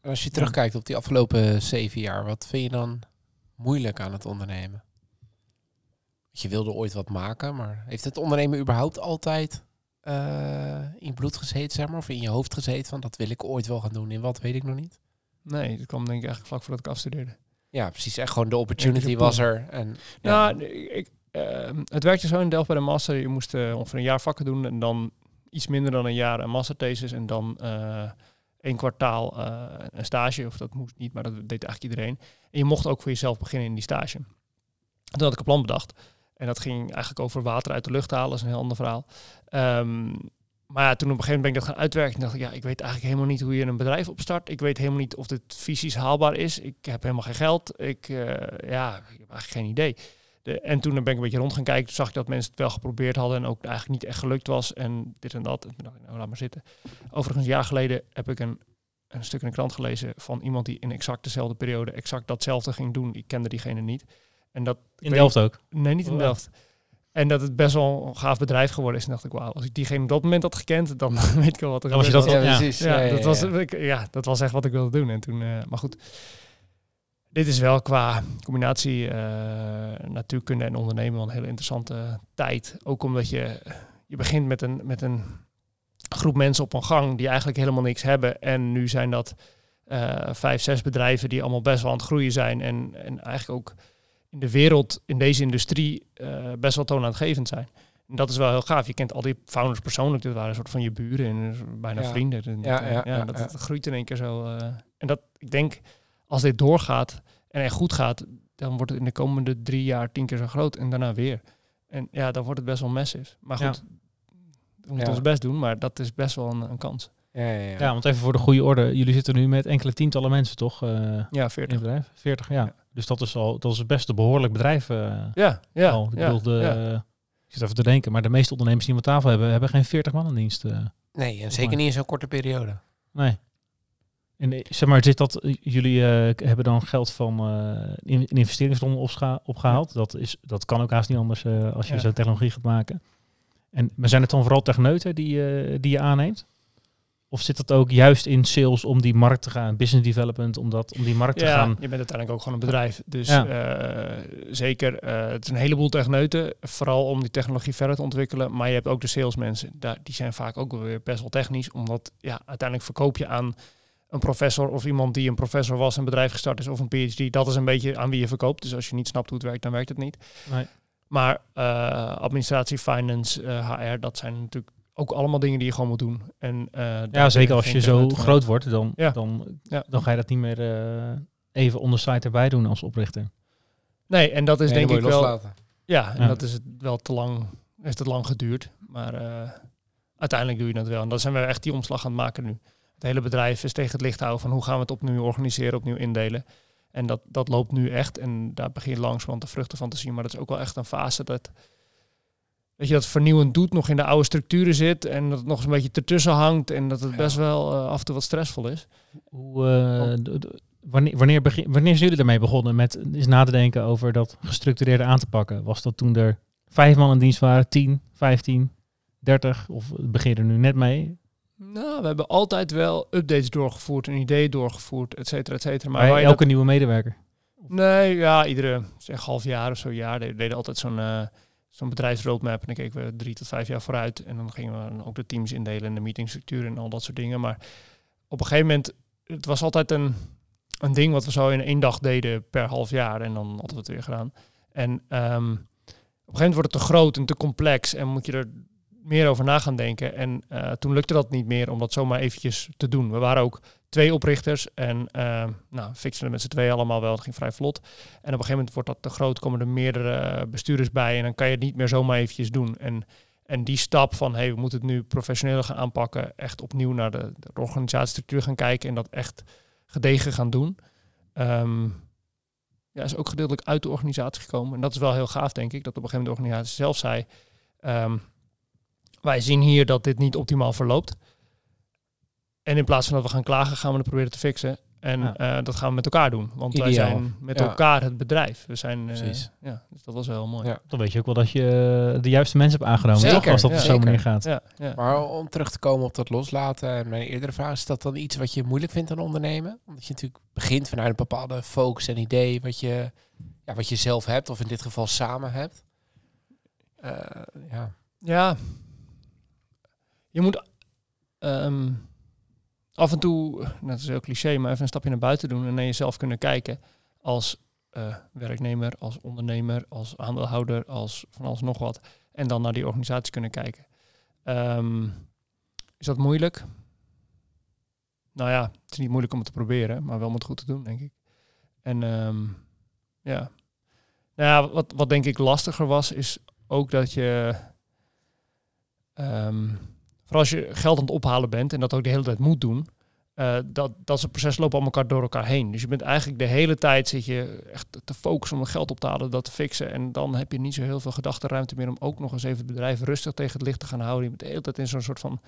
En als je terugkijkt op die afgelopen zeven jaar, wat vind je dan moeilijk aan het ondernemen? Want Je wilde ooit wat maken, maar heeft het ondernemen überhaupt altijd eh, in bloed gezeten, zeg maar? Of in je hoofd gezeten van dat wil ik ooit wel gaan doen. In wat weet ik nog niet. Nee, dat kwam denk ik eigenlijk vlak voordat ik afstudeerde. Ja, precies. Echt gewoon de opportunity was er. En, Ja, nee, ik, ehm, het werkte zo in Delft bij de master. Je moest eh, ongeveer een jaar vakken doen en dan iets minder dan een jaar een masterthesis en dan eh één kwartaal een stage. Of dat moest niet, maar dat deed eigenlijk iedereen. En je mocht ook voor jezelf beginnen in die stage. Toen had ik een plan bedacht. En dat ging eigenlijk over water uit de lucht halen. Dat is een heel ander verhaal. Ehm, maar ja, toen op een gegeven moment ben ik dat gaan uitwerken. En dacht ik, ja, ik weet eigenlijk helemaal niet hoe je een bedrijf opstart. Ik weet helemaal niet of dit fysisch haalbaar is. Ik heb helemaal geen geld. Ik, eh, ja, ik heb eigenlijk geen idee. De, en toen ben ik een beetje rond gaan kijken. Toen zag ik dat mensen het wel geprobeerd hadden en ook eigenlijk niet echt gelukt was. En dit en dat. En toen dacht ik, nou laat maar zitten. Overigens, een jaar geleden heb ik een, een stuk in de krant gelezen van iemand die in exact dezelfde periode exact datzelfde ging doen. Ik kende diegene niet. En dat, In Delft ook. Nee, niet in Oh, Delft. En dat het best wel een gaaf bedrijf geworden is. En dacht ik, wauw, als ik diegene op dat moment had gekend, dan weet ik wel wat er was dat ja, ja. precies. ja, Ja, ja, dat was, ja. ik- ja, dat was echt wat ik wilde doen. En toen, eh, maar goed, dit is wel qua combinatie eh, natuurkunde en ondernemen wel een hele interessante tijd. Ook omdat je, je begint met een, met een groep mensen op een gang die eigenlijk helemaal niks hebben. En nu zijn dat eh, vijf, zes bedrijven die allemaal best wel aan het groeien zijn. En, en eigenlijk ook in de wereld, in deze industrie, eh, best wel toonaangevend zijn. En dat is wel heel gaaf. Je kent al die founders persoonlijk. Dit waren een soort van je buren en eh, bijna Ja. vrienden. En dat, Ja, eh, ja, ja, ja, dat, ja. dat groeit in één keer zo. eh. en dat, ik denk, als dit doorgaat en echt goed gaat, dan wordt het in de komende drie jaar tien keer zo groot. En daarna weer. En ja, dan wordt het best wel massive. Maar Ja. goed, we moeten Ja. ons best doen. Maar dat is best wel een, een kans. Ja, ja, ja. Ja, want even voor de goede orde. Jullie zitten nu met enkele tientallen mensen, toch? eh, in Ja, het 40. bedrijf? 40, ja. Dus dat is al dat is best een behoorlijk bedrijf. eh, Ja, ja. al. Ik ja, bedoel, de, ja. ik zit even te denken, maar de meeste ondernemers die we aan tafel hebben, hebben geen 40 man in dienst. eh. Nee, en zeker niet in zo'n korte periode. nee. En eh, zeg maar, zit dat, jullie eh, hebben dan geld van eh, in, een investeringsronde opscha- opgehaald. Dat, is, dat kan ook haast niet anders eh, als je Ja. zo'n technologie gaat maken. En, maar zijn het dan vooral techneuten die, eh, die je aanneemt? Of zit dat ook juist in sales om die markt te gaan, business development, om, dat, om die markt te Ja, gaan? je bent uiteindelijk ook gewoon een bedrijf. Dus Ja. eh, zeker, eh, het is een heleboel techneuten. Vooral om die technologie verder te ontwikkelen. Maar je hebt ook de salesmensen. Daar, die zijn vaak ook wel weer best wel technisch. Omdat ja, uiteindelijk verkoop je aan een professor of iemand die een professor was, een bedrijf gestart is of een PhD. Dat is een beetje aan wie je verkoopt. Dus als je niet snapt hoe het werkt, dan werkt het niet. Nee. Maar eh, administratie, finance, HR, dat zijn natuurlijk ook allemaal dingen die je gewoon moet doen. En, eh, Ja, zeker als je zo groot wordt, dan, Ja. dan, Ja. dan ga je dat niet meer eh, even on the side erbij doen als oprichter. Nee, en dat is Nee, denk ik wel... Ja, en Ja. dat is het wel te lang, heeft het lang geduurd. Maar eh, uiteindelijk doe je dat wel. En dan zijn we echt die omslag aan het maken nu. Het hele bedrijf is tegen het licht houden van hoe gaan we het opnieuw organiseren, opnieuw indelen. En dat, dat loopt nu echt. En daar begin je langzamerhand de vruchten van te zien. Maar dat is ook wel echt een fase dat, weet je, dat vernieuwend doet, nog in de oude structuren zit. En dat het nog eens een beetje ertussen hangt. En dat het Ja. best wel eh, af en toe wat stressvol is. Hoe, eh, d- wanneer, wanneer, begin, wanneer zijn jullie ermee begonnen met eens na te denken over dat gestructureerde aan te pakken? Was dat toen er vijf man in dienst waren, 10, 15, 30? Of begin je er nu net mee? Nou, we hebben altijd wel updates doorgevoerd, en ideeën doorgevoerd, et cetera, et cetera. Maar Bij elke nieuwe medewerker? Nee, ja, iedere zeg, half jaar of zo jaar deden, deden altijd zo'n eh zo'n bedrijfsroadmap. En dan keken we drie tot vijf jaar vooruit. En dan gingen we dan ook de teams indelen en de meetingstructuur en al dat soort dingen. Maar op een gegeven moment, het was altijd een, een ding wat we zo in één dag deden per half jaar. En dan hadden we het weer gedaan. En ehm, op een gegeven moment wordt het te groot en te complex. En moet je er meer over na gaan denken. En eh, toen lukte dat niet meer om dat zomaar eventjes te doen. We waren ook twee oprichters en uh, nou, fixen met z'n twee allemaal wel. Het ging vrij vlot. En op een gegeven moment wordt dat te groot, komen er meerdere bestuurders bij en dan kan je het niet meer zomaar eventjes doen. En, en die stap van, hey, we moeten het nu professioneel gaan aanpakken, echt opnieuw naar de, de organisatiestructuur gaan kijken en dat echt gedegen gaan doen. Um, ja, is ook gedeeltelijk uit de organisatie gekomen. En dat is wel heel gaaf, denk ik, dat op een gegeven moment de organisatie zelf zei, um, wij zien hier dat dit niet optimaal verloopt. En in plaats van dat we gaan klagen, gaan we het proberen te fixen. En ja. uh, dat gaan we met elkaar doen. Want Ideaal. wij zijn met ja. elkaar het bedrijf. We zijn, uh, ja, dus dat was wel heel mooi. Ja. Dan weet je ook wel dat je de juiste mensen hebt aangenomen. Zeker. Toch? Als dat op zo'n manier gaat. Ja, Maar om terug te komen op dat loslaten. En mijn eerdere vraag. Is dat dan iets wat je moeilijk vindt aan ondernemen? Omdat je natuurlijk begint vanuit een bepaalde focus en idee. Wat je, ja, wat je zelf hebt. Of in dit geval samen hebt. Uh, ja. Ja. Je moet... Um, af en toe, dat is heel cliché, maar even een stapje naar buiten doen en naar jezelf kunnen kijken als uh, werknemer, als ondernemer, als aandeelhouder, als van alles nog wat. En dan naar die organisatie kunnen kijken. Um, is dat moeilijk? Nou ja, het is niet moeilijk om het te proberen, maar wel om het goed te doen, denk ik. En um, ja. Nou ja, wat, wat denk ik lastiger was, is ook dat je... Um, vooral als je geld aan het ophalen bent en dat ook de hele tijd moet doen, uh, dat, dat soort processen lopen allemaal elkaar door elkaar heen. Dus je bent eigenlijk de hele tijd zit je echt te focussen om het geld op te halen, dat te fixen. En dan heb je niet zo heel veel gedachtenruimte meer om ook nog eens even het bedrijf rustig tegen het licht te gaan houden. Je bent de hele tijd in zo'n soort van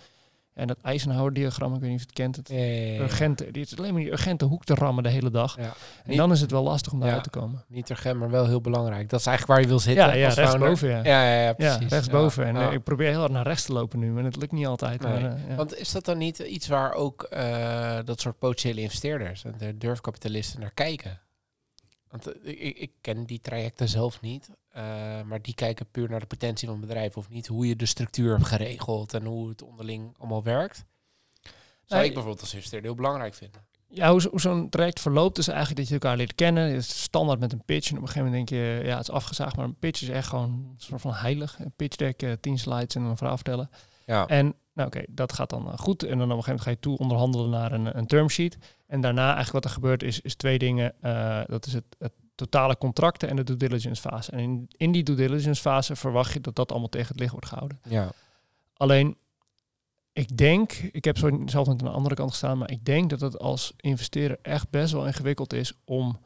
en dat Eisenhower-diagram, ik weet niet of je het kent, het ja, ja, ja. urgente, die is alleen maar die urgente hoek te rammen de hele dag. Ja. En Niet- dan is het wel lastig om daaruit te komen. Niet urgent, maar wel heel belangrijk. Dat is eigenlijk waar je wil zitten. Ja, ja rechtsboven, ja. Ja, ja, ja, Ja, precies. rechtsboven. En eh, ik probeer heel hard naar rechts te lopen nu, maar het lukt niet altijd. Nee. Maar, eh, ja. Want is dat dan niet iets waar ook eh, dat soort potentiële investeerders en de durfkapitalisten naar kijken? Want ik, ik ken die trajecten zelf niet, eh, maar die kijken puur naar de potentie van het bedrijf of niet hoe je de structuur hebt geregeld en hoe het onderling allemaal werkt. Zou Nee. ik bijvoorbeeld als investeerder heel belangrijk vinden. Ja, hoe, zo- hoe zo'n traject verloopt is eigenlijk dat je elkaar leert kennen. Het is standaard met een pitch. En op een gegeven moment denk je, ja, het is afgezaagd. Maar een pitch is echt gewoon een soort van heilig. Een pitch deck, eh, tien slides en een verhaal vertellen. Ja, En nou oké, dat gaat dan eh, goed. En dan op een gegeven moment ga je toe onderhandelen naar een, een termsheet. En daarna eigenlijk wat er gebeurt is, is twee dingen. Dat is het, het totale contracten en de due diligence fase. En in, in die due diligence fase verwacht je dat dat allemaal tegen het licht wordt gehouden. ja. Alleen, ik denk, ik heb zo zelf aan de andere kant gestaan, maar ik denk dat het als investeerder echt best wel ingewikkeld is om,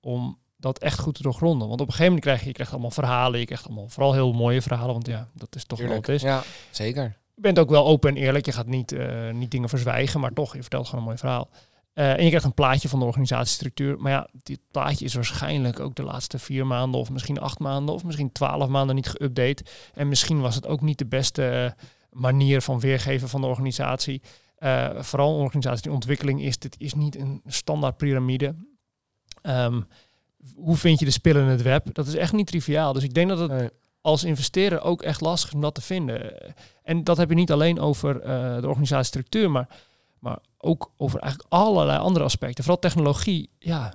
om dat echt goed te doorgronden. Want op een gegeven moment krijg je, je krijgt allemaal verhalen, je krijgt allemaal vooral heel mooie verhalen, want ja, dat is toch wel Tuurlijk. wat het is. Ja, zeker. Je bent ook wel open en eerlijk, je gaat niet, eh, niet dingen verzwijgen, maar toch, je vertelt gewoon een mooi verhaal. Eh, en je krijgt een plaatje van de organisatiestructuur. Maar ja, dit plaatje is waarschijnlijk ook de laatste vier maanden of misschien acht maanden of misschien twaalf maanden niet geüpdate. En misschien was het ook niet de beste eh, manier van weergeven van de organisatie. Eh, vooral een organisatie die ontwikkeling is. Dit is niet een standaard piramide. Ehm, hoe vind je de spillen in het web? Dat is echt niet triviaal. Dus ik denk dat het Nee. als investeerder ook echt lastig is om dat te vinden. En dat heb je niet alleen over de organisatiestructuur, maar, maar ook over eigenlijk allerlei andere aspecten. Vooral technologie. Ja,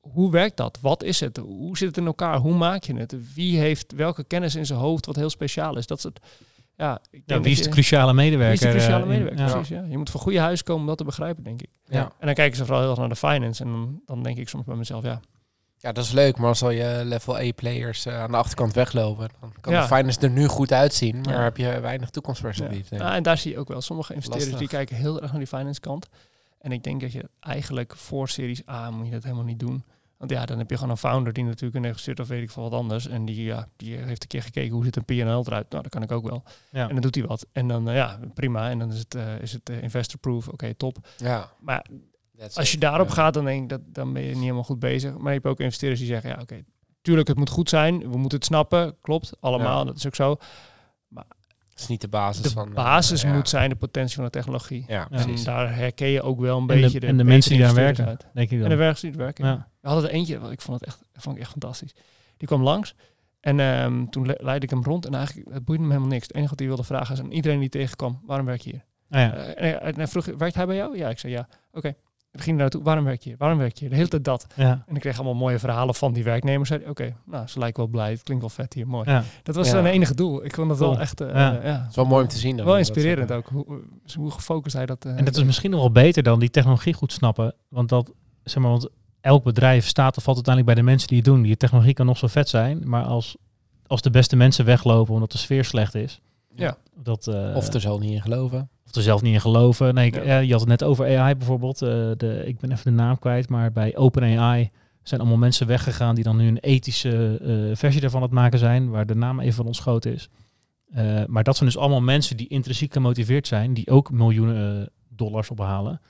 hoe werkt dat? Wat is het? Hoe zit het in elkaar? Hoe maak je het? Wie heeft welke kennis in zijn hoofd wat heel speciaal is? Dat het. Ja, ik Ja, wie is de cruciale medewerker? wie is de cruciale eh, medewerker? ja. Precies, ja. Je moet voor goede huis komen om dat te begrijpen, denk ik. Ja. En dan kijken ze vooral heel erg naar de finance. En dan, dan denk ik soms bij mezelf, ja, Ja, dat is leuk, maar als al je level A-players eh, aan de achterkant weglopen, dan kan Ja. de finance er nu goed uitzien, maar Ja. heb je weinig toekomstperspectief. Ja, en daar zie je ook wel sommige investeerders Lastig. die kijken heel erg naar die finance kant. En ik denk dat je eigenlijk voor Series A moet je dat helemaal niet doen. Want ja, dan heb je gewoon een founder die natuurlijk een investeert of weet ik veel wat anders. En die, ja, die heeft een keer gekeken hoe ziet een P&L eruit. Nou, dat kan ik ook wel. Ja. En dan doet hij wat. En dan, eh, ja, prima. En dan is het, eh, is het eh, investor-proof. Oké, top. Ja, Maar that's als it. je daarop Ja. gaat, dan denk ik dat dan ben je niet helemaal goed bezig. Maar je hebt ook investeerders die zeggen, ja, oké, tuurlijk, het moet goed zijn. We moeten het snappen. Klopt, allemaal. Ja. Dat is ook zo. Dat is niet de basis De van... eh, basis ja. moet zijn de potentie van de technologie. Ja. En daar herken je ook wel een En de- beetje de, en de mensen die daar werken. Denk ik dan. En de werkers die er werken. ja. We hadden er eentje, ik vond het echt, vond ik echt fantastisch. Die kwam langs en ehm, toen le- leidde ik hem rond en eigenlijk het boeide hem helemaal niks. Het enige wat hij wilde vragen is aan iedereen die tegenkwam, waarom werk je hier? Ah, ja. Eh, en hij- en hij vroeg, werkt hij bij jou? Ja, ik zei ja. Oké. We gingen naartoe, waarom werk je hier? Waarom werk je hier? De hele tijd dat. Ja. En ik kreeg allemaal mooie verhalen van die werknemers. Zei, Oké, nou, ze lijken wel blij. Het klinkt wel vet hier, mooi. Ja. Dat was Ja. zijn enige doel. Ik vond dat wel echt, eh, Ja. ja. Het is wel mooi om te zien. dan. wel inspirerend eh, ook. Hoe, hoe gefocust hij dat... eh, En dat is misschien nog wel beter dan die technologie goed snappen. Want dat, zeg maar, want elk bedrijf staat of valt uiteindelijk bij de mensen die het doen. Die technologie kan nog zo vet zijn, maar als, als de beste mensen weglopen omdat de sfeer slecht is. Ja. Dat, eh, Of er zal niet in geloven. Of er zelf niet in geloven. Nee, ik, Ja. eh, je had het net over AI bijvoorbeeld. Eh, de, ik ben even de naam kwijt, maar bij OpenAI zijn allemaal mensen weggegaan die dan nu een ethische eh, versie daarvan aan het maken zijn, waar de naam even van ontschoten is. Maar dat zijn dus allemaal mensen die intrinsiek gemotiveerd zijn, die ook miljoenen dollars ophalen.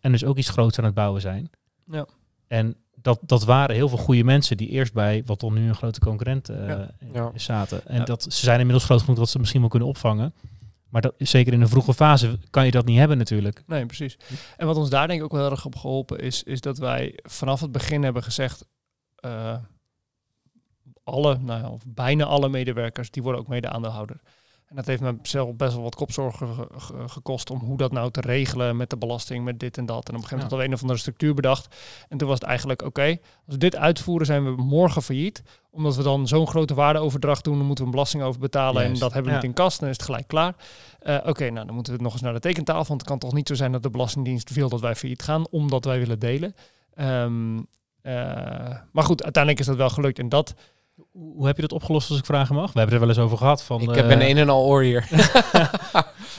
En dus ook iets groots aan het bouwen zijn. Ja. En dat, dat waren heel veel goede mensen die eerst bij wat dan nu een grote concurrent Ja. Zaten. En dat, ze zijn inmiddels groot genoeg dat ze misschien wel kunnen opvangen. Maar dat, zeker in een vroege fase kan je dat niet hebben natuurlijk. Nee, precies. En wat ons daar denk ik ook wel heel erg op geholpen is, is dat wij vanaf het begin hebben gezegd, eh, alle, nou ja, of bijna alle medewerkers, die worden ook mede-aandeelhouder. En dat heeft me zelf best wel wat kopzorgen ge- ge- gekost om hoe dat nou te regelen met de belasting, met dit en dat. En op een gegeven moment hadden we een of andere structuur bedacht. En toen was het eigenlijk, oké, als we dit uitvoeren zijn we morgen failliet. Omdat we dan zo'n grote waardeoverdracht doen, dan moeten we een belasting over betalen. En dat hebben we Ja. niet in kast, dan is het gelijk klaar. Eh, Oké, nou dan moeten we het nog eens naar de tekentafel. Want het kan toch niet zo zijn dat de Belastingdienst wil dat wij failliet gaan, omdat wij willen delen. Ehm, eh, maar goed, uiteindelijk is dat wel gelukt. En dat, Hoe heb je dat opgelost als ik vragen mag? We hebben er wel eens over gehad. Van, Ik eh, heb een een en al oor hier.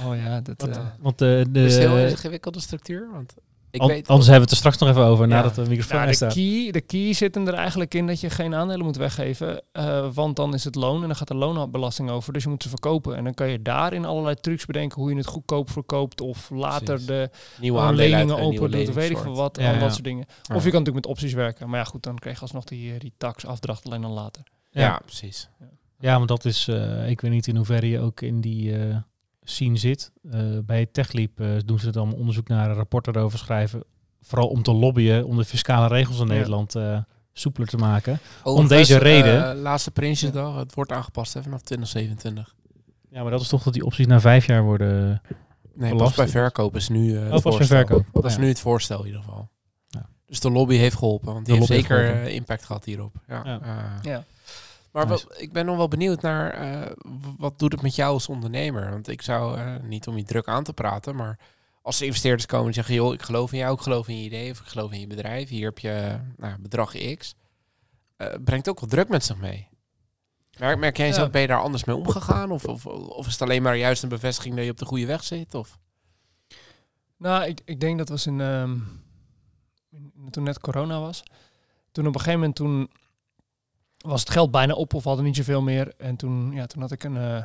oh ja, dat, Wat, eh, eh, Want de, de, Het is heel ingewikkelde structuur. Want ik an- weet... anders hebben we het er straks nog even over Ja. nadat de microfoon nou, de, staat. key, de key zit hem er eigenlijk in dat je geen aandelen moet weggeven. eh, want dan is het loon en dan gaat de loonbelasting over. Dus je moet ze verkopen. En dan kan je daarin allerlei trucs bedenken hoe je het goedkoop verkoopt. Of later Precies. de nieuwe aandelen leningen open doet. Weet ik veel wat. Ja, ja. dat soort dingen. Of je kan natuurlijk met opties werken. Maar ja, goed, dan krijg je alsnog die, eh, die taxafdracht alleen dan later. Ja, Ja. precies. Ja, want dat is, eh, ik weet niet in hoeverre je ook in die eh scene zit. Eh, bij TechLeap doen ze het allemaal onderzoek naar, een rapport erover schrijven. Vooral om te lobbyen om de fiscale regels in Ja. Nederland eh, soepeler te maken. Overigens, deze reden- eh, laatste Prinsjesdag, het wordt aangepast hè, vanaf 2027. Ja, maar dat is toch dat die opties na vijf jaar worden... Nee, Belast- pas bij verkoop is nu eh, het Oh, pas bij voorstel. verkoop. Dat is Ja. nu het voorstel in ieder geval. Ja. Dus de lobby heeft geholpen, want die De heeft zeker impact gehad hierop. Ja. Ja. Ja. Maar Nice. wat, ik ben nog wel benieuwd naar eh, wat doet het met jou als ondernemer? Want ik zou, eh, niet om je druk aan te praten, maar als er investeerders komen en zeggen, joh, ik geloof in jou, ik geloof in je idee of ik geloof in je bedrijf, hier heb je nou, bedrag X, eh, brengt ook wel druk met zich mee. Merk, merk jij Ja. zelf, ben je daar anders mee omgegaan? Of, of, of is het alleen maar juist een bevestiging dat je op de goede weg zit? Of? Nou, ik, ik denk dat was in, ehm, in- toen net corona was. Toen op een gegeven moment toen was het geld bijna op of hadden niet zoveel meer. En toen, ja, toen had ik een eh,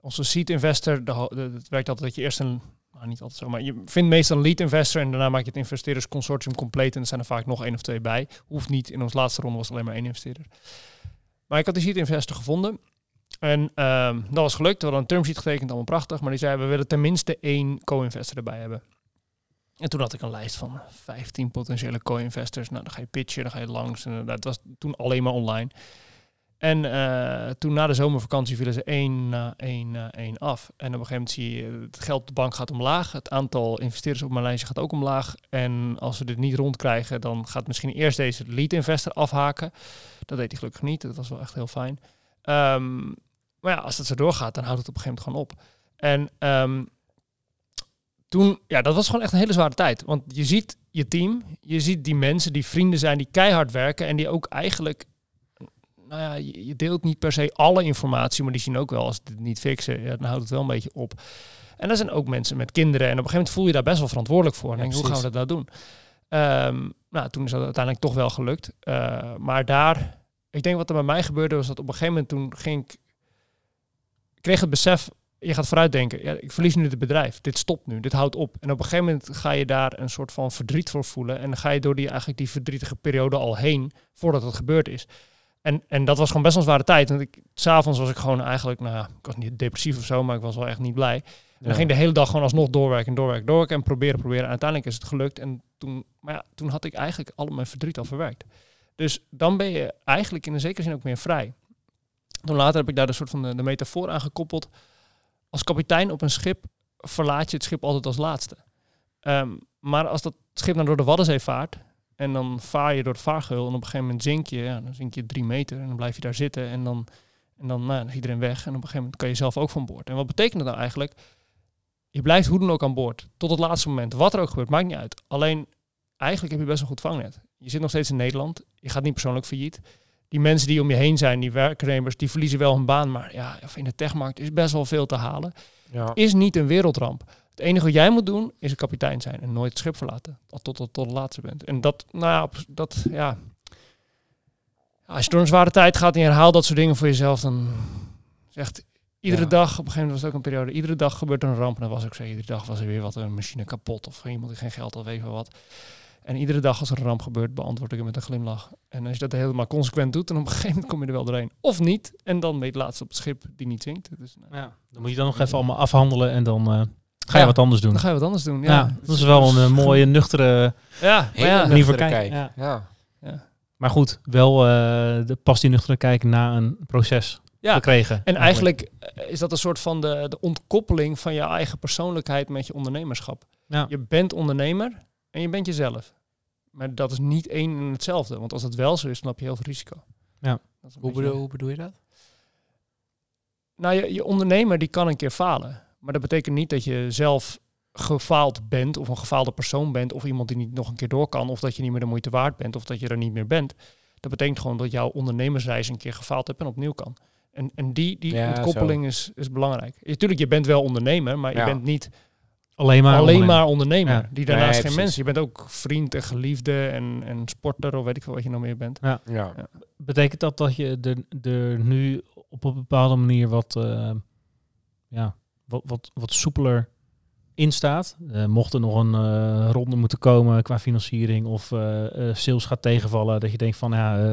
onze seed investor. Het werkt altijd dat je eerst een nou, niet altijd zo, maar je vindt meestal een lead investor en daarna maak je het investeerdersconsortium compleet en er zijn er vaak nog één of twee bij. Hoeft niet. In ons laatste ronde was er alleen maar één investeerder. Maar ik had die seed investor gevonden. En ehm, dat was gelukt. We hadden een term sheet getekend, allemaal prachtig. Maar die zei, we willen tenminste één co-investor erbij hebben. En toen had ik een lijst van 15 potentiële co-investors. Nou, dan ga je pitchen, dan ga je langs. En dat was toen alleen maar online. En eh, toen na de zomervakantie vielen ze één na één na één af. En op een gegeven moment zie je, het geld op de bank gaat omlaag. Het aantal investeerders op mijn lijstje gaat ook omlaag. En als we dit niet rondkrijgen, dan gaat misschien eerst deze lead investor afhaken. Dat deed hij gelukkig niet. Dat was wel echt heel fijn. Ehm, maar ja, als het zo doorgaat, dan houdt het op een gegeven moment gewoon op. En ehm, toen, ja, dat was gewoon echt een hele zware tijd. Want je ziet je team, je ziet die mensen die vrienden zijn, die keihard werken en die ook eigenlijk, nou ja, je, deelt niet per se alle informatie, maar die zien ook wel als het niet fixen, ja, dan houdt het wel een beetje op. En er zijn ook mensen met kinderen en op een gegeven moment voel je daar best wel verantwoordelijk voor. En Ja, denk, hoe gaan we dat nou doen? Ehm, nou, toen is dat uiteindelijk toch wel gelukt. Eh, maar daar, ik denk wat er bij mij gebeurde was dat op een gegeven moment toen ging ik, ik kreeg het besef, je gaat vooruitdenken, ja, ik verlies nu het bedrijf, dit stopt nu, dit houdt op. En op een gegeven moment ga je daar een soort van verdriet voor voelen en dan ga je door die, eigenlijk die verdrietige periode al heen voordat het gebeurd is. En, en dat was gewoon best wel een zware tijd. Want ik, s'avonds was ik gewoon eigenlijk, nou ja, ik was niet depressief of zo, maar ik was wel echt niet blij. En dan ging de hele dag gewoon alsnog doorwerken en doorwerken, doorwerken en proberen, proberen. En uiteindelijk is het gelukt. En toen, maar ja, toen had ik eigenlijk al mijn verdriet al verwerkt. Dus dan ben je eigenlijk in een zekere zin ook meer vrij. Toen later heb ik daar de soort van de, de metafoor aan gekoppeld. Als kapitein op een schip verlaat je het schip altijd als laatste. Ehm, maar als dat schip dan door de Waddenzee vaart en dan vaar je door het vaargeul en op een gegeven moment zink je, ja, dan zink je drie meter en dan blijf je daar zitten en dan, en dan, nou, iedereen weg en op een gegeven moment kan je zelf ook van boord. En wat betekent dat nou eigenlijk? Je blijft hoe dan ook aan boord. Tot het laatste moment. Wat er ook gebeurt, maakt niet uit. Alleen, eigenlijk heb je best een goed vangnet. Je zit nog steeds in Nederland. Je gaat niet persoonlijk failliet. Die mensen die om je heen zijn, die werknemers, die verliezen wel hun baan. Maar ja, in de techmarkt is best wel veel te halen. Ja. Is niet een wereldramp. Het enige wat jij moet doen, is een kapitein zijn. En nooit het schip verlaten. Tot, tot, tot, tot het laatste bent. En dat, nou ja, dat, ja... Als je door een zware tijd gaat en je herhaalt dat soort dingen voor jezelf, dan zegt iedere Ja. dag, op een gegeven moment was het ook een periode, iedere dag gebeurt er een ramp. En dat was ook zo, iedere dag was er weer wat, een machine kapot of iemand die geen geld had, weet wat. En iedere dag als er een ramp gebeurt, beantwoord ik hem met een glimlach. En als je dat helemaal consequent doet, dan op een gegeven moment kom je er wel doorheen. Of niet. En dan ben je het laatste op het schip die niet zinkt. Dus nou, Ja, dan moet je dan nog even allemaal afhandelen en dan eh, ga je Ja, wat anders doen. dan ga je wat anders doen. ja, Ja, dat is wel een eh, mooie, nuchtere... Ja, maar Hele ja, manier voor kijken, kijk. Ja. Maar goed, wel eh, de, past die nuchtere kijk na een proces Ja, gekregen. En eigenlijk eh, is dat een soort van de, de ontkoppeling van je eigen persoonlijkheid met je ondernemerschap. Ja. Je bent ondernemer en je bent jezelf. Maar dat is niet één en hetzelfde. Want als het wel zo is, dan heb je heel veel risico. Ja. Dat Hoe, beetje- bedoel, hoe bedoel je dat? Nou, je, je ondernemer die kan een keer falen. Maar dat betekent niet dat je zelf gefaald bent of een gefaalde persoon bent of iemand die niet nog een keer door kan of dat je niet meer de moeite waard bent of dat je er niet meer bent. Dat betekent gewoon dat jouw ondernemersreis een keer gefaald hebt en opnieuw kan. En, en die, die Ja, ontkoppeling is, is belangrijk. Natuurlijk, je bent wel ondernemer, maar je bent niet alleen maar alleen ondernemen. maar ondernemer. Ja. Die daarnaast Nee, geen precies. mens. Je bent ook vriend en geliefde en, en sporter of weet ik veel wat je nog meer bent. Ja. Betekent dat dat je er, er nu op een bepaalde manier wat, eh, ja, wat, wat, wat soepeler in staat? Eh, mocht er nog een eh, ronde moeten komen qua financiering of eh, eh, sales gaat tegenvallen, dat je denkt van ja, eh,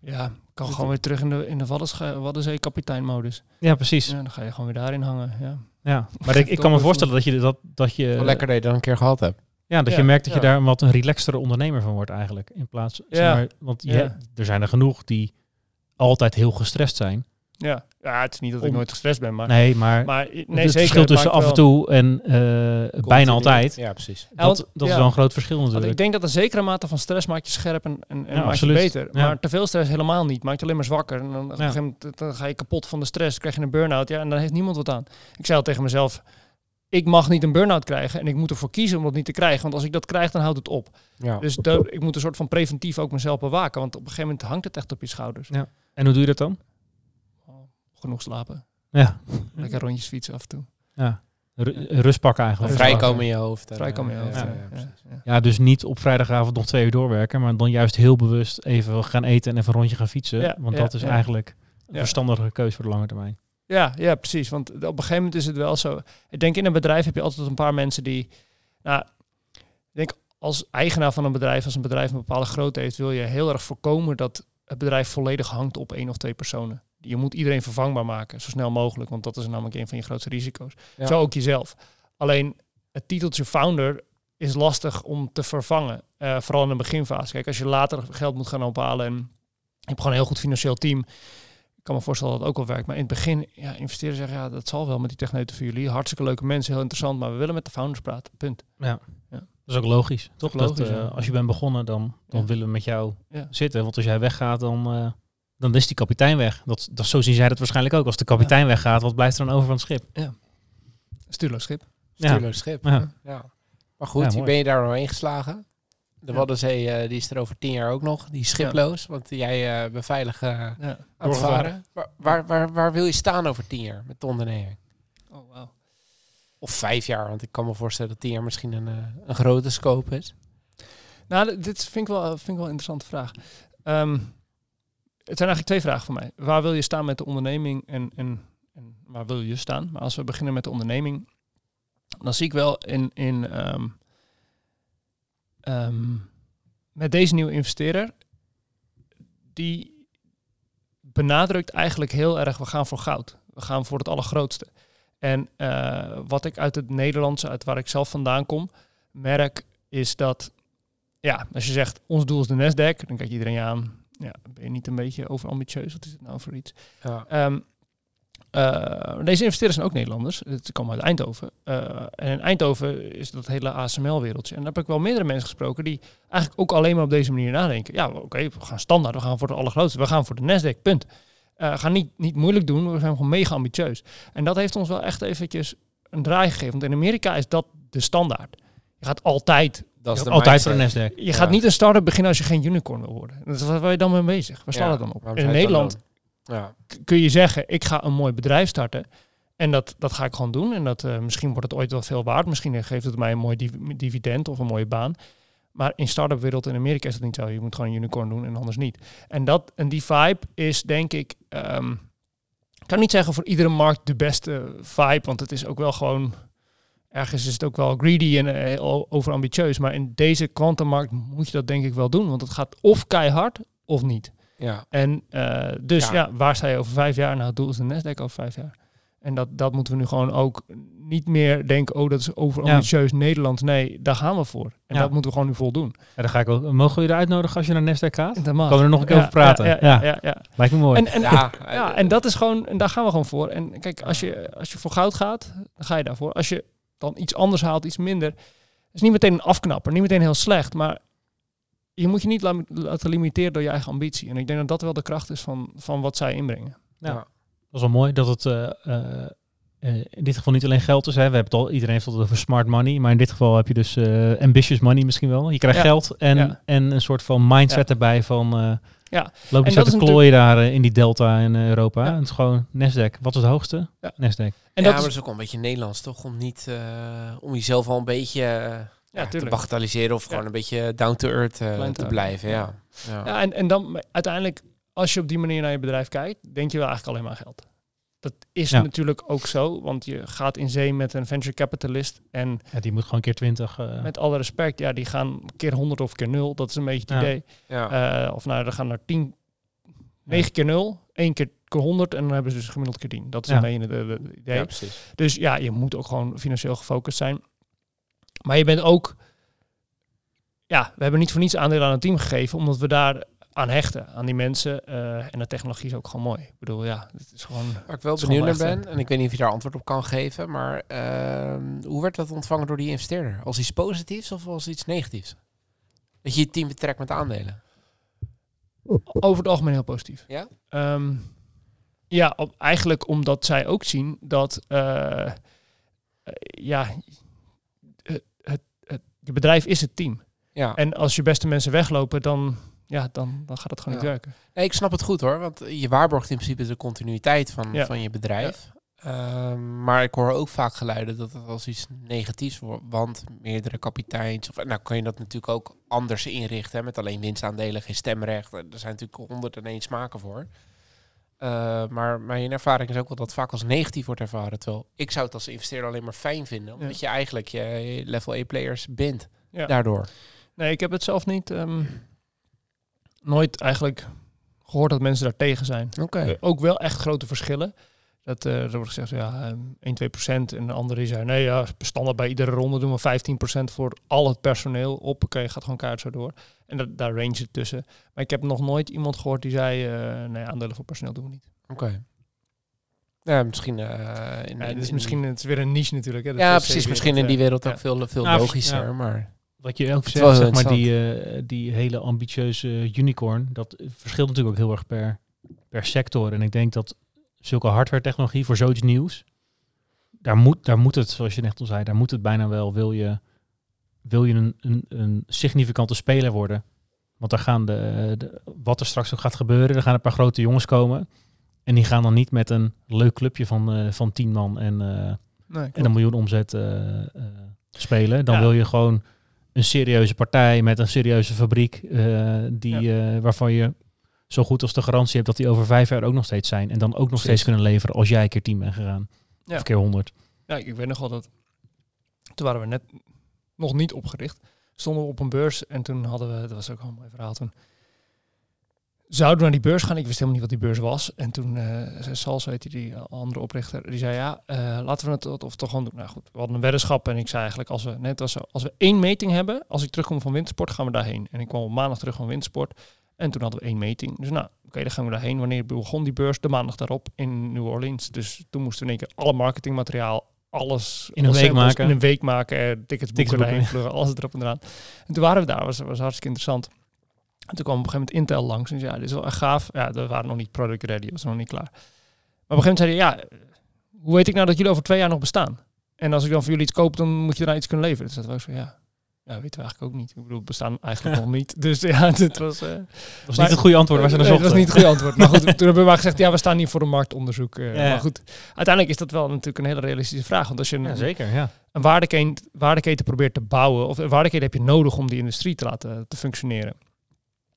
Ja, kan gewoon weer terug in de, in de Waddenzee, Waddenzee kapiteinmodus. ja precies. Ja. Ja, dan ga je gewoon weer daarin hangen. Ja. Maar ik, ik kan me voorstellen dat je dat, dat je, Wel lekker dat je dat een keer gehad hebt. ja, dat je Ja, merkt dat je ja. daar een wat een relaxtere ondernemer van wordt eigenlijk. In plaats, zeg Ja. maar, want je, Ja. er zijn er genoeg die altijd heel gestrest zijn. Ja. ja, het is niet dat ik Om- nooit gestrest ben, maar... Nee, maar Maar nee, het zeker. verschil tussen af en toe en eh, bijna altijd, Ja, precies. Ja, want- dat, dat ja. is wel een groot verschil Want natuurlijk. ik denk dat een zekere mate van stress maakt je scherp en, en, en Ja, maakt absoluut. je beter. Ja. Maar te veel stress helemaal niet. Maakt je alleen maar zwakker. En dan, op een Ja. gegeven moment dan ga je kapot van de stress. krijg je een burn-out. Ja, en daar heeft niemand wat aan. Ik zei al tegen mezelf... Ik mag niet een burn-out krijgen en ik moet ervoor kiezen om dat niet te krijgen. Want als ik dat krijg, dan houdt het op. Ja. Dus ik moet een soort van preventief ook mezelf bewaken. Want op een gegeven moment hangt het echt op je schouders. En hoe doe je dat dan? Genoeg slapen. Ja, Lekker rondjes fietsen af en toe. ja. Ru- rust pakken eigenlijk. Vrijkomen in je hoofd. en, Vrij in je eh, hoofd. ja, Ja, dus niet op vrijdagavond nog twee uur doorwerken, maar dan juist heel bewust even gaan eten en even een rondje gaan fietsen. Ja, want ja, dat is ja. eigenlijk een Ja. verstandige keuze voor de lange termijn. Ja, ja, precies. Want op een gegeven moment is het wel zo. Ik denk in een bedrijf heb je altijd een paar mensen die. Nou, ik denk als eigenaar van een bedrijf, als een bedrijf een bepaalde grootte heeft, wil je heel erg voorkomen dat het bedrijf volledig hangt op één of twee personen. Je moet iedereen vervangbaar maken, zo snel mogelijk, want dat is namelijk een van je grootste risico's. Ja. Zo ook jezelf. Alleen het titeltje founder is lastig om te vervangen, eh, vooral in de beginfase. Kijk, als je later geld moet gaan ophalen en je hebt gewoon een heel goed financieel team, ik kan me voorstellen dat het ook wel werkt. Maar in het begin, ja, investeren zeggen, ja, dat zal wel met die techneuten voor jullie. Hartstikke leuke mensen, heel interessant, maar we willen met de founders praten. Punt. Ja. Ja. Dat is ook logisch. Toch? logisch, dat, eh, ja. Als je bent begonnen, dan, dan Ja. willen we met jou Ja. zitten. Want als jij weggaat, dan, eh, dan is die kapitein weg. Dat, dat, zo zien zij dat waarschijnlijk ook. Als de kapitein weggaat, wat blijft er dan over van het schip? Stuurloos schip. Stuurloos schip. Ja. Ja. Ja. Maar goed, Ja, ben je daar doorheen geslagen? De Ja. Waddenzee eh, die is er over tien jaar ook nog. Die is schiploos, want jij eh beveiligt eh, aan Ja. het varen. Waar, waar, waar, waar wil je staan over tien jaar met de onderneming? Oh, wauw. Of vijf jaar, want ik kan me voorstellen dat tien jaar misschien een, een grote scope is. Nou, dit vind ik wel, vind ik wel een interessante vraag. Ehm, het zijn eigenlijk twee vragen voor mij. Waar wil je staan met de onderneming en, en, en waar wil je staan? Maar als we beginnen met de onderneming, dan zie ik wel in, in ehm, ehm, met deze nieuwe investeerder, die benadrukt eigenlijk heel erg, we gaan voor goud. We gaan voor het allergrootste. En eh, wat ik uit het Nederlandse, uit waar ik zelf vandaan kom, merk, is dat, ja, als je zegt, ons doel is de Nasdaq, dan kijkt iedereen aan, ja, ben je niet een beetje overambitieus? Wat is het nou voor iets? Ja. Ehm, eh, deze investeerders zijn ook Nederlanders. Ze komen uit Eindhoven. Eh, en in Eindhoven is dat hele ASML-wereldje. En daar heb ik wel meerdere mensen gesproken die eigenlijk ook alleen maar op deze manier nadenken. Ja, oké, we gaan standaard, we gaan voor de allergrootste, we gaan voor de Nasdaq, punt. Eh, we gaan niet, niet moeilijk doen, we zijn gewoon mega ambitieus. En dat heeft ons wel echt eventjes een draai gegeven. Want in Amerika is dat de standaard. Je gaat altijd Dat is de Altijd voor de Nasdaq. je Ja. gaat niet een start-up beginnen als je geen unicorn wil worden. Dat is waar je dan mee bezig. Waar slaat Ja, het dan op? In Nederland? Ja. kun je zeggen, ik ga een mooi bedrijf starten. En dat, dat ga ik gewoon doen. En dat, eh, misschien wordt het ooit wel veel waard. Misschien geeft het mij een mooi div- dividend of een mooie baan. Maar in start-up wereld in Amerika is dat niet zo. Je moet gewoon een unicorn doen en anders niet. En, dat, en die vibe is denk ik... ehm, ik kan niet zeggen voor iedere markt de beste vibe. Want het is ook wel gewoon... Ergens is het ook wel greedy en eh, overambitieus. Maar in deze kwantummarkt moet je dat denk ik wel doen. Want het gaat of keihard of niet. Ja. En eh, dus Ja. ja. waar sta je over vijf jaar? Nou, het doel is de Nasdaq over vijf jaar. En dat, dat moeten we nu gewoon ook niet meer denken, oh, dat is overambitieus Nederlands. Nee, daar gaan we voor. En Ja. dat moeten we gewoon nu voldoen. Ja, dan ga ik ook. Mogen we je er uitnodigen als je naar Nasdaq gaat? Dat mag. Kunnen we er nog een keer Ja, over praten? Ja, Ja. ja, ja, ja. Lijkt me mooi. En, en, Ja, ja, en dat is gewoon, en daar gaan we gewoon voor. En kijk, als je, als je voor goud gaat, dan ga je daarvoor. Als je dan iets anders haalt, iets minder, is niet meteen een afknapper, niet meteen heel slecht, maar je moet je niet la- laten limiteren door je eigen ambitie. En ik denk dat dat wel de kracht is van, van wat zij inbrengen. Ja. Ja. Dat is wel mooi dat het eh, eh, eh, in dit geval niet alleen geld is. Hè. We hebben het al, iedereen heeft het over smart money. Maar in dit geval heb je dus eh, ambitious money misschien wel. Je krijgt Ja. geld en, Ja. en een soort van mindset Ja. erbij van... Ja. Loop En je dat zo te is klooien daar eh, in die delta in eh, Europa. Ja. Het is gewoon Nasdaq. Wat is het hoogste? Ja. Nasdaq. En ja, dat maar is, dat is ook wel een beetje Nederlands, toch? Om niet eh, om jezelf al een beetje ja, te bagatelliseren of Ja. gewoon een beetje down to earth eh, te te blijven. Ja. Ja. Ja, en, en dan uiteindelijk, als je op die manier naar je bedrijf kijkt, denk je wel eigenlijk alleen maar aan geld. Dat is Ja. natuurlijk ook zo, want je gaat in zee met een venture capitalist en Ja, die moet gewoon keer 20. eh met alle respect, ja, die gaan keer 100 of keer 0, dat is een beetje het Ja. idee. Ja. Eh, of nou, dan gaan er 10, 9 keer 0, 1 keer keer 100 en dan hebben ze dus gemiddeld keer 10. Dat is Ja. een beetje het idee. ja, precies. Dus ja, je moet ook gewoon financieel gefocust zijn. Maar je bent ook... Ja, we hebben niet voor niets aandelen aan het team gegeven, omdat we daar aan hechten, aan die mensen. eh, en de technologie is ook gewoon mooi. Ik bedoel, ja, het is gewoon... Waar ik wel benieuwd naar ben, en ik weet niet of je daar antwoord op kan geven, maar ehm, hoe werd dat ontvangen door die investeerder? Als iets positiefs of als iets negatiefs? Dat je je team betrekt met aandelen. Over het algemeen heel positief. Ja? Ehm, ja, op, eigenlijk omdat zij ook zien dat... eh, eh, ja, het, het, het, je bedrijf is het team. Ja. En als je beste mensen weglopen, dan, ja, dan, dan gaat het gewoon Ja. niet werken. Nee, ik snap het goed hoor, want je waarborgt in principe de continuïteit van, Ja. van je bedrijf. Ehm, maar ik hoor ook vaak geluiden dat het als iets negatiefs wordt, want meerdere kapiteins, of nou kan je dat natuurlijk ook anders inrichten, hè, met alleen winstaandelen, geen stemrecht. Er zijn natuurlijk honderd en één smaken voor. Eh, maar mijn ervaring is ook wel dat het vaak als negatief wordt ervaren. Terwijl ik zou het als investeerder alleen maar fijn vinden, omdat je eigenlijk je, level A players bindt Ja. daardoor. Nee, ik heb het zelf niet... ehm, nooit eigenlijk gehoord dat mensen daar tegen zijn. Oké. Eh, ook wel echt grote verschillen. Dat eh, er wordt gezegd, ja, ehm, 1, 2 procent. En de andere die zei, nee, ja, standaard bij iedere ronde doen we 15 procent voor al het personeel. Op, oké, gaat gewoon kaart zo door. En dat, daar range het tussen. Maar ik heb nog nooit iemand gehoord die zei, eh, nee, aandelen voor personeel doen we niet. Oké. Ja, misschien eh in, Ja, in- dit is in- misschien, het is weer een niche natuurlijk. Hè, Ja, precies. Misschien in eh, die wereld ja. ook veel, veel Ja, logischer. ja. Maar Wat je ook zegt, zeg maar, die, eh, die hele ambitieuze unicorn, dat verschilt natuurlijk ook heel erg per, per sector. En ik denk dat zulke hardware technologie voor zoiets nieuws, daar moet, daar moet het, zoals je net al zei, daar moet het bijna wel, wil je, wil je een, een, een significante speler worden. Want daar gaan de, de, wat er straks ook gaat gebeuren, er gaan een paar grote jongens komen. En die gaan dan niet met een leuk clubje van, eh, van tien man en, eh, Nee, en een miljoen omzet spelen. Dan Ja. wil je gewoon een serieuze partij met een serieuze fabriek, eh, die, eh, waarvan je zo goed als de garantie hebt dat die over vijf jaar ook nog steeds zijn. En dan ook nog Precies. steeds kunnen leveren als jij een keer tien bent gegaan. Ja. Of keer honderd. Ja, ik weet nog wel dat. Toen waren we net nog niet opgericht. Stonden we op een beurs en toen hadden we. Dat was ook al een mooi verhaal toen. Zouden we naar die beurs gaan? Ik wist helemaal niet wat die beurs was. En toen eh zei Sals, je, die andere oprichter, die zei ja, eh, laten we het of, of toch gewoon doen. Nou goed, we hadden een weddenschap en ik zei eigenlijk als we net als, als we één meting hebben, als ik terugkom van wintersport, gaan we daarheen. En ik kwam op maandag terug van wintersport en toen hadden we één meting. Dus nou, oké, dan gaan we daarheen. Wanneer begon die beurs? De maandag daarop in New Orleans. Dus toen moesten we in één keer alle marketingmateriaal, alles In een week maken. In een week maken, eh, tickets Tickets boeken boeken, daarheen vluggen, alles erop en eraan. En toen waren we daar, was, was hartstikke interessant. En toen kwam op een gegeven moment Intel langs en zei, ja, dit is wel echt gaaf. Ja, we waren nog niet product ready, was nog niet klaar. Maar op een gegeven moment zei hij, ja, hoe weet ik nou dat jullie over twee jaar nog bestaan? En als ik dan voor jullie iets koop, dan moet je daarna iets kunnen leveren. Dus dat was zo, ja, ja, weten we eigenlijk ook niet. Ik bedoel, bestaan eigenlijk nog niet. Dus ja, dit was... eh, Dat was Maar- niet het goede antwoord waar ze naar Nee, dat was zochten. niet het goede antwoord. Maar goed, toen hebben we maar gezegd, ja, we staan hier voor een marktonderzoek. eh, Ja. Maar goed, uiteindelijk is dat wel natuurlijk een hele realistische vraag. Want als je een, Ja, zeker, ja. een waardeketen, waardeketen probeert te bouwen, of een waardeketen heb je nodig om die industrie te laten te functioneren.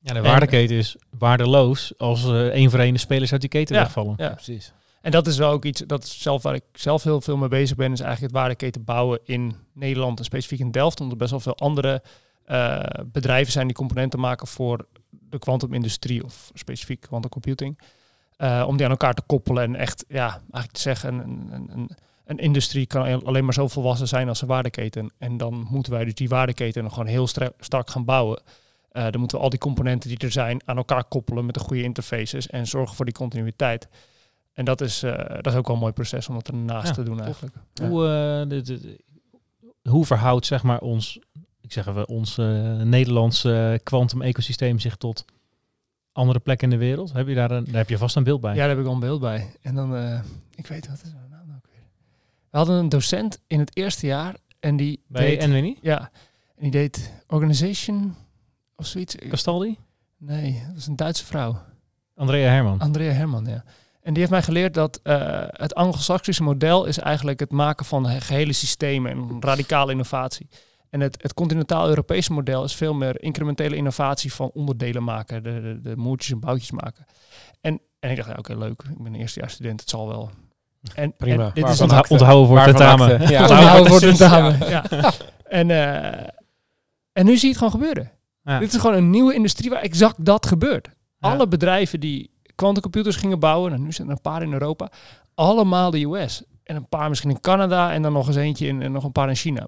Ja, de waardeketen is waardeloos als eh één voor één de spelers uit die keten Ja. wegvallen. Ja. precies. En dat is wel ook iets, dat is zelf waar ik zelf heel veel mee bezig ben, is eigenlijk het waardeketen bouwen in Nederland en specifiek in Delft. Omdat er best wel veel andere eh, bedrijven zijn die componenten maken voor de kwantumindustrie of specifiek quantum computing. Eh, om die aan elkaar te koppelen en echt, ja, eigenlijk te zeggen, een, een, een, een industrie kan alleen maar zo volwassen zijn als een waardeketen. En dan moeten wij dus die waardeketen nog gewoon heel strak gaan bouwen. Eh, dan moeten we al die componenten die er zijn aan elkaar koppelen met de goede interfaces en zorgen voor die continuïteit. En dat is, eh, dat is ook wel een mooi proces om dat ernaast Ja, te doen eigenlijk. Hoe, eh, hoe verhoudt zeg maar ons, ik zeg even, ons Nederlandse quantum ecosysteem zich tot andere plekken in de wereld? Heb je daar, een, daar heb je vast een beeld bij. Ja, daar heb ik al een beeld bij. En dan, ik weet wat is haar naam nou ook weer. We hadden een docent in het eerste jaar en die bij deed, Enwini? ja, en die deed organization of zoiets. Castaldi? Nee, dat was een Duitse vrouw. Andrea Herman. Andrea Herman, ja. En die heeft mij geleerd dat eh, het Anglo-Saxische model is eigenlijk het maken van he- gehele systemen en radicale innovatie. En het, het continentaal-Europese model is veel meer incrementele innovatie van onderdelen maken, de, de, de moertjes en boutjes maken. En, en ik dacht, ja, oké, leuk. Ik ben een eerstejaarsstudent, het zal wel. En, Prima. en dit is onthouden voor tentamen. akte. Ja, onthouden voor tentamen. ja. Ja. En, eh, en nu zie je het gewoon gebeuren. Ja. Dit is gewoon een nieuwe industrie waar exact dat gebeurt. Alle bedrijven die quantumcomputers gingen bouwen, en nu zijn er een paar in Europa, allemaal de US. En een paar misschien in Canada en dan nog eens eentje in, en nog een paar in China.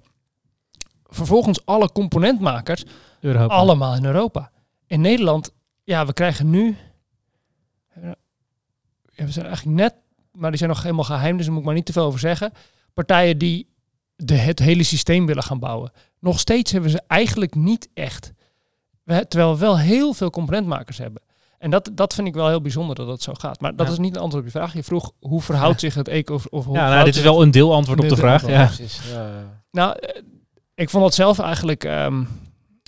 Vervolgens alle componentmakers, Europa. allemaal in Europa. In Nederland, ja, we krijgen nu... Ja, we zijn eigenlijk net, maar die zijn nog helemaal geheim, dus daar moet ik maar niet te veel over zeggen. Partijen die de, het hele systeem willen gaan bouwen. Nog steeds hebben ze eigenlijk niet echt. We, terwijl we wel heel veel componentmakers hebben. En dat, dat vind ik wel heel bijzonder dat dat zo gaat. Maar dat Ja. is niet een antwoord op je vraag. Je vroeg hoe verhoudt zich het eco... Of, of hoe Ja, nou, verhoudt dit is wel een deelantwoord op de vraag. Ja. precies. Ja, nou, eh, ik vond dat zelf eigenlijk. ehm,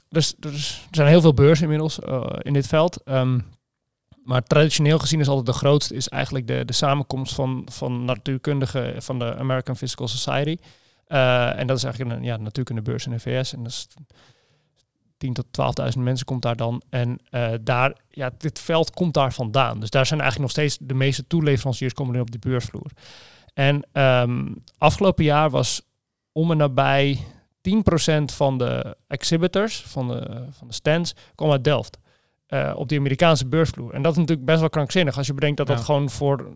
dus, dus, er zijn heel veel beurzen inmiddels eh, in dit veld. Ehm, maar traditioneel gezien is altijd de grootste is eigenlijk de, de samenkomst van, van natuurkundigen van de American Physical Society. Eh, en dat is eigenlijk een ja, natuurkundebeurs in de VS. En dat is 10 tot 12.000 mensen komt daar dan. En eh, daar, ja, dit veld komt daar vandaan. Dus daar zijn eigenlijk nog steeds de meeste toeleveranciers komen nu op die beursvloer. En ehm, afgelopen jaar was om en nabij 10% van de exhibitors, van de, van de stands, kwam uit Delft. eh, op die Amerikaanse beursvloer. En dat is natuurlijk best wel krankzinnig als je bedenkt dat Ja. dat gewoon voor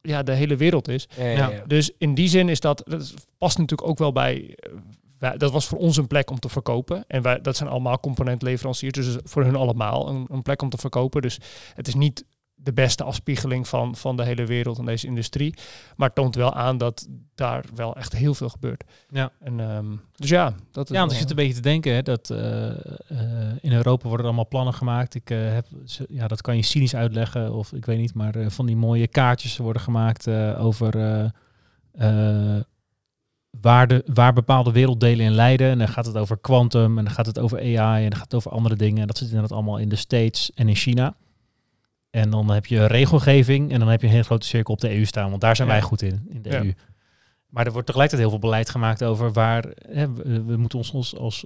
ja, de hele wereld is. Ja, ja, Ja. ja. Dus in die zin is dat, dat past natuurlijk ook wel bij. Wij- dat was voor ons een plek om te verkopen. En wij, dat zijn allemaal componentleveranciers. Dus voor hun allemaal een, een plek om te verkopen. Dus het is niet de beste afspiegeling van, van de hele wereld en deze industrie. Maar het toont wel aan dat daar wel echt heel veel gebeurt. Ja. En, ehm, dus ja, dat is Ja, want ik zit een beetje te denken hè, dat eh, eh, in Europa worden allemaal plannen gemaakt. Ik, eh, heb, ja, dat kan je cynisch uitleggen of ik weet niet, maar van die mooie kaartjes worden gemaakt over waar, de, waar bepaalde werelddelen in leiden. En dan gaat het over quantum en dan gaat het over AI en dan gaat het over andere dingen. En dat zit inderdaad allemaal in de States en in China. En dan heb je regelgeving en dan heb je een hele grote cirkel op de EU staan, want daar zijn Ja. wij goed in, in de Ja. EU. Maar er wordt tegelijkertijd heel veel beleid gemaakt over waar hè, we, we moeten ons als, als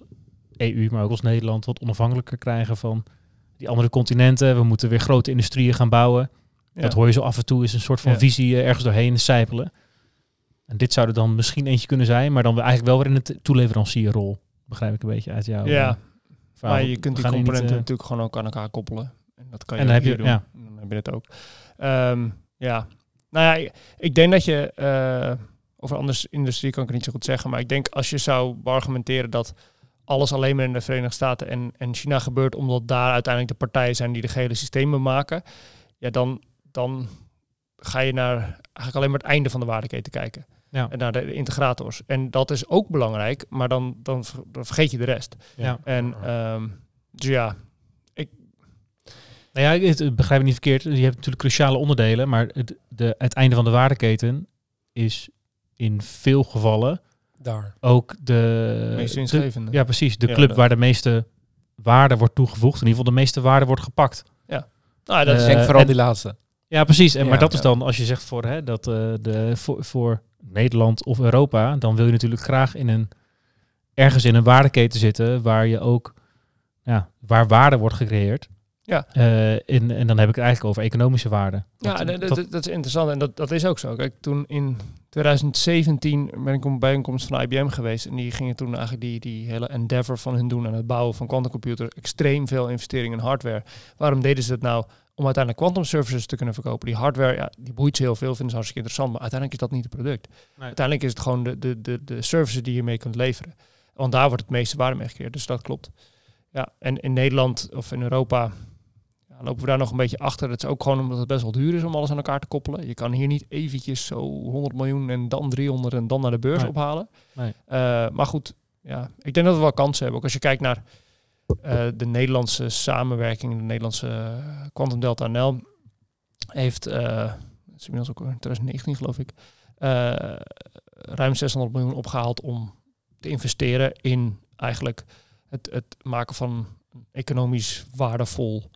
EU, maar ook als Nederland, wat onafhankelijker krijgen van die andere continenten. We moeten weer grote industrieën gaan bouwen. Ja. Dat hoor je zo af en toe, is een soort van visie eh, ergens doorheen sijpelen. En dit zou er dan misschien eentje kunnen zijn, maar dan eigenlijk wel weer in de toeleverancierrol. Begrijp ik een beetje uit jouw Ja, eh, verhaal. maar je kunt die niet, componenten eh, natuurlijk gewoon ook aan elkaar koppelen. En dat kan je En dan heb je- doen. ja. Dan heb je het ook. Ehm, ja, nou ja, ik, denk dat je... eh over andere industrie kan ik het niet zo goed zeggen. Maar ik denk als je zou argumenteren dat alles alleen maar in de Verenigde Staten en, en China gebeurt... omdat daar uiteindelijk de partijen zijn die de gehele systemen maken... Ja, dan, dan ga je naar eigenlijk alleen maar het einde van de waardeketen kijken. Ja. En naar de, integrators. En dat is ook belangrijk, maar dan, dan, ver- dan vergeet je de rest. Ja. En ehm, dus ja, Nou ja, het, het begrijp me niet verkeerd. Je hebt natuurlijk cruciale onderdelen, maar het, de, het einde van de waardeketen is in veel gevallen Daar. ook de... meest de- ja, precies. De Ja, club waar de meeste waarde wordt toegevoegd. In ieder geval de meeste waarde wordt gepakt. nou, dat Eh, is Ik denk vooral en- die laatste. Ja, precies. En, Ja, maar dat is ja. dan, als je zegt voor, hè, dat, eh, de, voor, voor Nederland of Europa, dan wil je natuurlijk graag in een, ergens in een waardeketen zitten waar je ook, ja, waar waarde wordt gecreëerd. Ja. Eh, in, en dan heb ik het eigenlijk over economische waarde. Ja, dat, dat- is interessant en dat, dat is ook zo. Kijk, toen in 2017 ben ik op een bijeenkomst van IBM geweest en die gingen toen eigenlijk die, die hele endeavor van hun doen aan het bouwen van quantumcomputer. Extreem veel investering in hardware. Waarom deden ze dat nou? Om uiteindelijk quantum services te kunnen verkopen. Die hardware, ja, die boeit ze heel veel, vinden ze hartstikke interessant, maar uiteindelijk is dat niet het product. Nee. Uiteindelijk is het gewoon de, de, de, de services die je mee kunt leveren. Want daar wordt het meeste waarde mee gecreëerd, dus dat klopt. Ja, en in Nederland of in Europa ja, lopen we daar nog een beetje achter. Het is ook gewoon omdat het best wel duur is om alles aan elkaar te koppelen. Je kan hier niet eventjes zo 100 miljoen en dan 300 en dan naar de beurs Nee. ophalen. Nee. Eh, maar goed, ja, ik denk dat we wel kansen hebben. Ook als je kijkt naar eh, de Nederlandse samenwerking, de Nederlandse eh, Quantum Delta NL heeft, is inmiddels ook in 2019 geloof ik, ruim 600 miljoen opgehaald om te investeren in eigenlijk het, het maken van economisch waardevol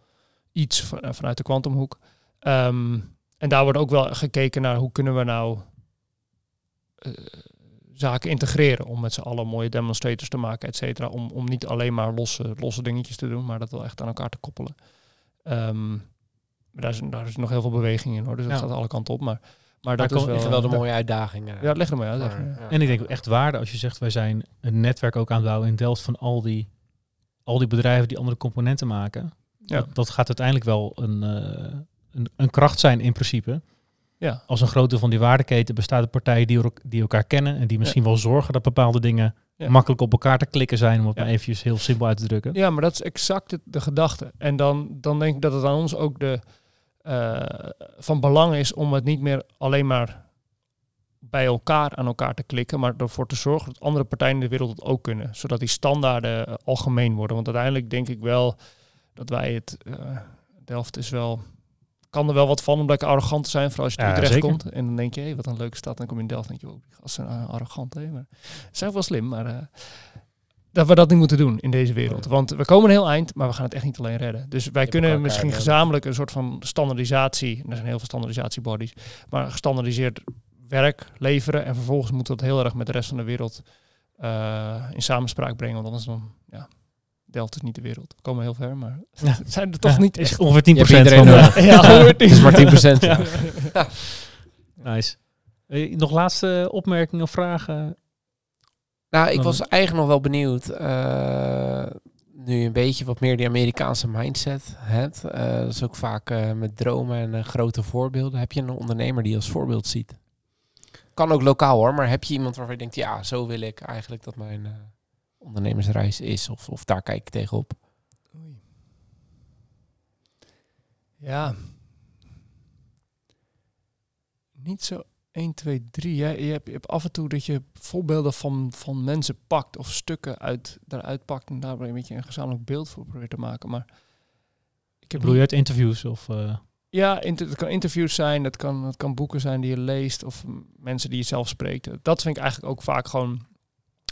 iets van- vanuit de kwantumhoek. Ehm, en daar wordt ook wel gekeken naar hoe kunnen we nou zaken integreren om met z'n allen mooie demonstrators te maken, et cetera. Om, om niet alleen maar losse, losse dingetjes te doen, maar dat wel echt aan elkaar te koppelen. Ehm, daar is, daar is nog heel veel beweging in hoor, dus dat Ja. gaat alle kanten op. Maar, maar Maar dat is wel... Wel de mooie uitdaging. Ja, leg er maar uit. Ja. En ik denk ook echt waarde als je zegt, wij zijn een netwerk ook aan het bouwen in Delft van al die, al die bedrijven die andere componenten maken. Ja. Dat, dat gaat uiteindelijk wel een, eh, een, een kracht zijn in principe. Ja. Als een groot deel van die waardeketen bestaat uit partijen die, die elkaar kennen en die misschien wel zorgen dat bepaalde dingen Ja. makkelijk op elkaar te klikken zijn, om het maar eventjes heel simpel uit te drukken. Ja, maar dat is exact het- de gedachte. En dan, dan denk ik dat het aan ons ook de, eh, van belang is om het niet meer alleen maar bij elkaar aan elkaar te klikken, maar ervoor te zorgen dat andere partijen in de wereld het ook kunnen. Zodat die standaarden eh, algemeen worden. Want uiteindelijk denk ik wel dat wij het... eh, Delft is wel... Kan er wel wat van om lekker arrogant te zijn, vooral als je Ja, zeker. komt. En dan denk je, hé, wat een leuke stad. En dan kom je in Delft en denk je, oh, die gasten zijn eh, arrogant. Hè? Maar, ze zijn wel slim, maar... eh, dat we dat niet moeten doen in deze wereld. Want we komen een heel eind, maar we gaan het echt niet alleen redden. Dus wij kunnen misschien gezamenlijk een soort van standaardisatie, er zijn heel veel standaardisatiebodies, maar gestandaardiseerd werk leveren. En vervolgens moeten we dat heel erg met de rest van de wereld eh, in samenspraak brengen. Want anders dan, Delft is niet de wereld. We komen heel ver, maar Ja. het zijn er toch Ja, niet is ongeveer 10% Je hebt van de... nodig. Ja, Het is maar 10%. ja. Nice. Eh, Nog laatste opmerkingen of vragen? Nou, ik was eigenlijk nog wel benieuwd. eh, nu je een beetje wat meer die Amerikaanse mindset hebt. eh, dat is ook vaak eh, met dromen en eh, grote voorbeelden. Heb je een ondernemer die je als voorbeeld ziet? Kan ook lokaal hoor, maar heb je iemand waarvan je denkt, ja, zo wil ik eigenlijk dat mijn eh, ondernemersreis is? Of, of daar kijk ik tegenop? Oei. Ja. Niet zo 1, 2, 3. Je, je, hebt, je hebt af en toe dat je voorbeelden van, van mensen pakt of stukken uit, daaruit pakt en daar een beetje een gezamenlijk beeld voor probeert te maken. Maar ik heb Bedoel je uit interviews? Of, eh, Ja, inter, het kan interviews zijn, het kan, het kan boeken zijn die je leest of mensen die je zelf spreekt. Dat vind ik eigenlijk ook vaak gewoon,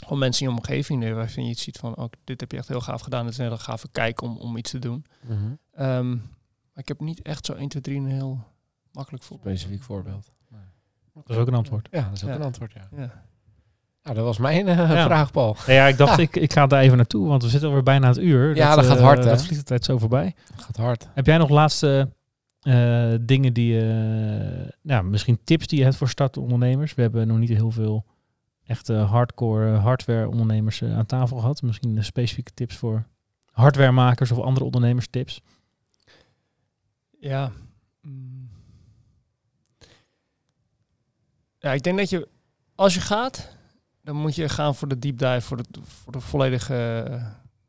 gewoon mensen in je omgeving waarvan je iets ziet van, oh, dit heb je echt heel gaaf gedaan, het is een hele gave kijk om, om iets te doen. Mhm. Ehm, maar ik heb niet echt zo 1, 2, 3 een heel makkelijk voorbeeld. Specifiek voorbeeld. Dat is ook een antwoord. Ja, dat is ook Ja. een antwoord, ja. Ja. Nou, dat was mijn eh, Ja. vraag, Paul. Ja, ik dacht, Ja. ik, ik ga daar even naartoe, want we zitten alweer bijna het uur. Ja, dat gaat eh, hard, hè? Dat vliegt de tijd zo voorbij. Gaat hard. Heb jij nog laatste eh, dingen die, eh nou, misschien tips die je hebt voor startende ondernemers? We hebben nog niet heel veel echte hardcore eh, hardware ondernemers eh, aan tafel gehad. Misschien eh, specifieke tips voor hardwaremakers of andere ondernemers tips. Ja. Mm. Ja, ik denk dat je, als je gaat, dan moet je gaan voor de deep dive, voor de, volledige,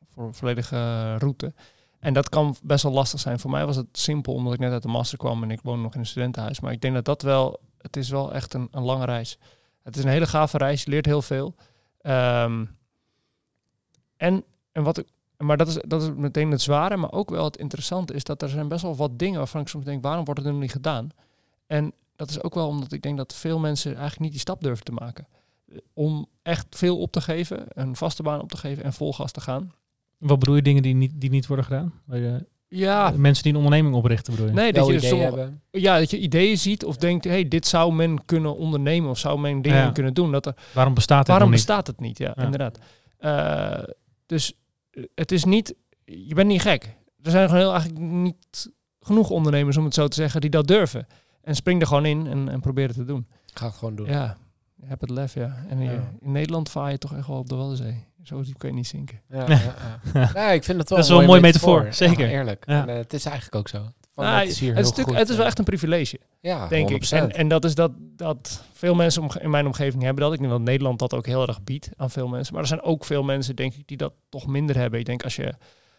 voor volledige route. En dat kan best wel lastig zijn. Voor mij was het simpel, omdat ik net uit de master kwam en ik woon nog in een studentenhuis. Maar ik denk dat dat wel, het is wel echt een, een lange reis. Het is een hele gave reis, je leert heel veel. Ehm, en, en wat ik, maar dat is, dat is meteen het zware, maar ook wel het interessante is dat er zijn best wel wat dingen waarvan ik soms denk, waarom wordt het er nog niet gedaan? En dat is ook wel omdat ik denk dat veel mensen eigenlijk niet die stap durven te maken. Om echt veel op te geven, een vaste baan op te geven en vol gas te gaan. Wat bedoel je dingen die niet, die niet worden gedaan? Ja, mensen die een onderneming oprichten bedoel je? nee, dat je, idee sommige- hebben. ja, dat je ideeën ziet of denkt, hey, dit zou men kunnen ondernemen of zou men dingen Ja. kunnen doen. Dat er, Waarom bestaat het waarom nog niet? bestaat het niet? Ja, Ja. inderdaad. Eh, dus eh, het is niet, je bent niet gek. Er zijn gewoon heel eigenlijk niet genoeg ondernemers, om het zo te zeggen, die dat durven. En spring er gewoon in en, en probeer het te doen. Ga het gewoon doen. Ja, je hebt het lef, ja. En in Nederland vaar je toch echt wel op de Waddenzee. Zo diep kan je niet zinken. Ja, ja, ja. Ja, ik vind het wel Dat is wel een mooie metafoor, zeker. eerlijk. Ja. En, eh, het is eigenlijk ook zo. Van, Nou, dat is hier het, is heel natuurlijk- goed, het is wel echt een privilege, ja, denk ik. 100%. En, en dat is dat, dat veel mensen in mijn omgeving hebben dat. Ik denk dat Nederland dat ook heel erg biedt aan veel mensen. Maar er zijn ook veel mensen, denk ik, die dat toch minder hebben. Ik denk als je,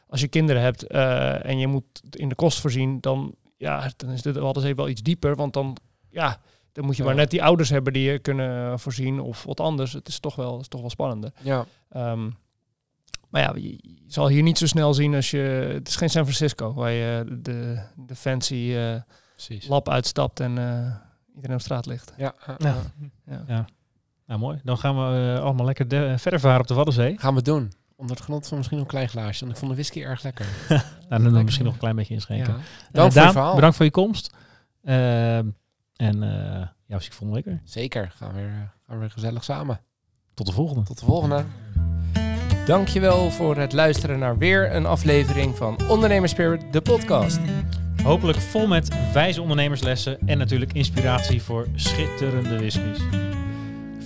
als je kinderen hebt eh, en je moet in de kost voorzien, dan, ja, dan is de Waddenzee wel iets dieper. Want dan, ja, dan moet je maar net die ouders hebben die je kunnen voorzien of wat anders. Het is toch wel, het is toch wel spannender. ja. Ehm, maar ja, je, je zal hier niet zo snel zien als je... Het is geen San Francisco, waar je de, de fancy eh, lab uitstapt en eh, iedereen op straat ligt. Ja, ja, Ja. ja. Ja. Nou, mooi. Dan gaan we eh, allemaal lekker de- verder varen op de Waddenzee. Gaan we doen. Onder het genot van misschien nog een klein glaasje. Want ik vond de whisky erg lekker. Nou, dan, dan misschien nog een klein beetje inschenken. Ja. Dank voor Daan, je verhaal. bedankt voor je komst. En eh ja, zie ik volgende week weer. Zeker. Gaan we, weer, gaan we weer gezellig samen. Tot de volgende. Tot de volgende. Dankjewel voor het luisteren naar weer een aflevering van Ondernemerspirit, de podcast. Hopelijk vol met wijze ondernemerslessen en natuurlijk inspiratie voor schitterende whiskies.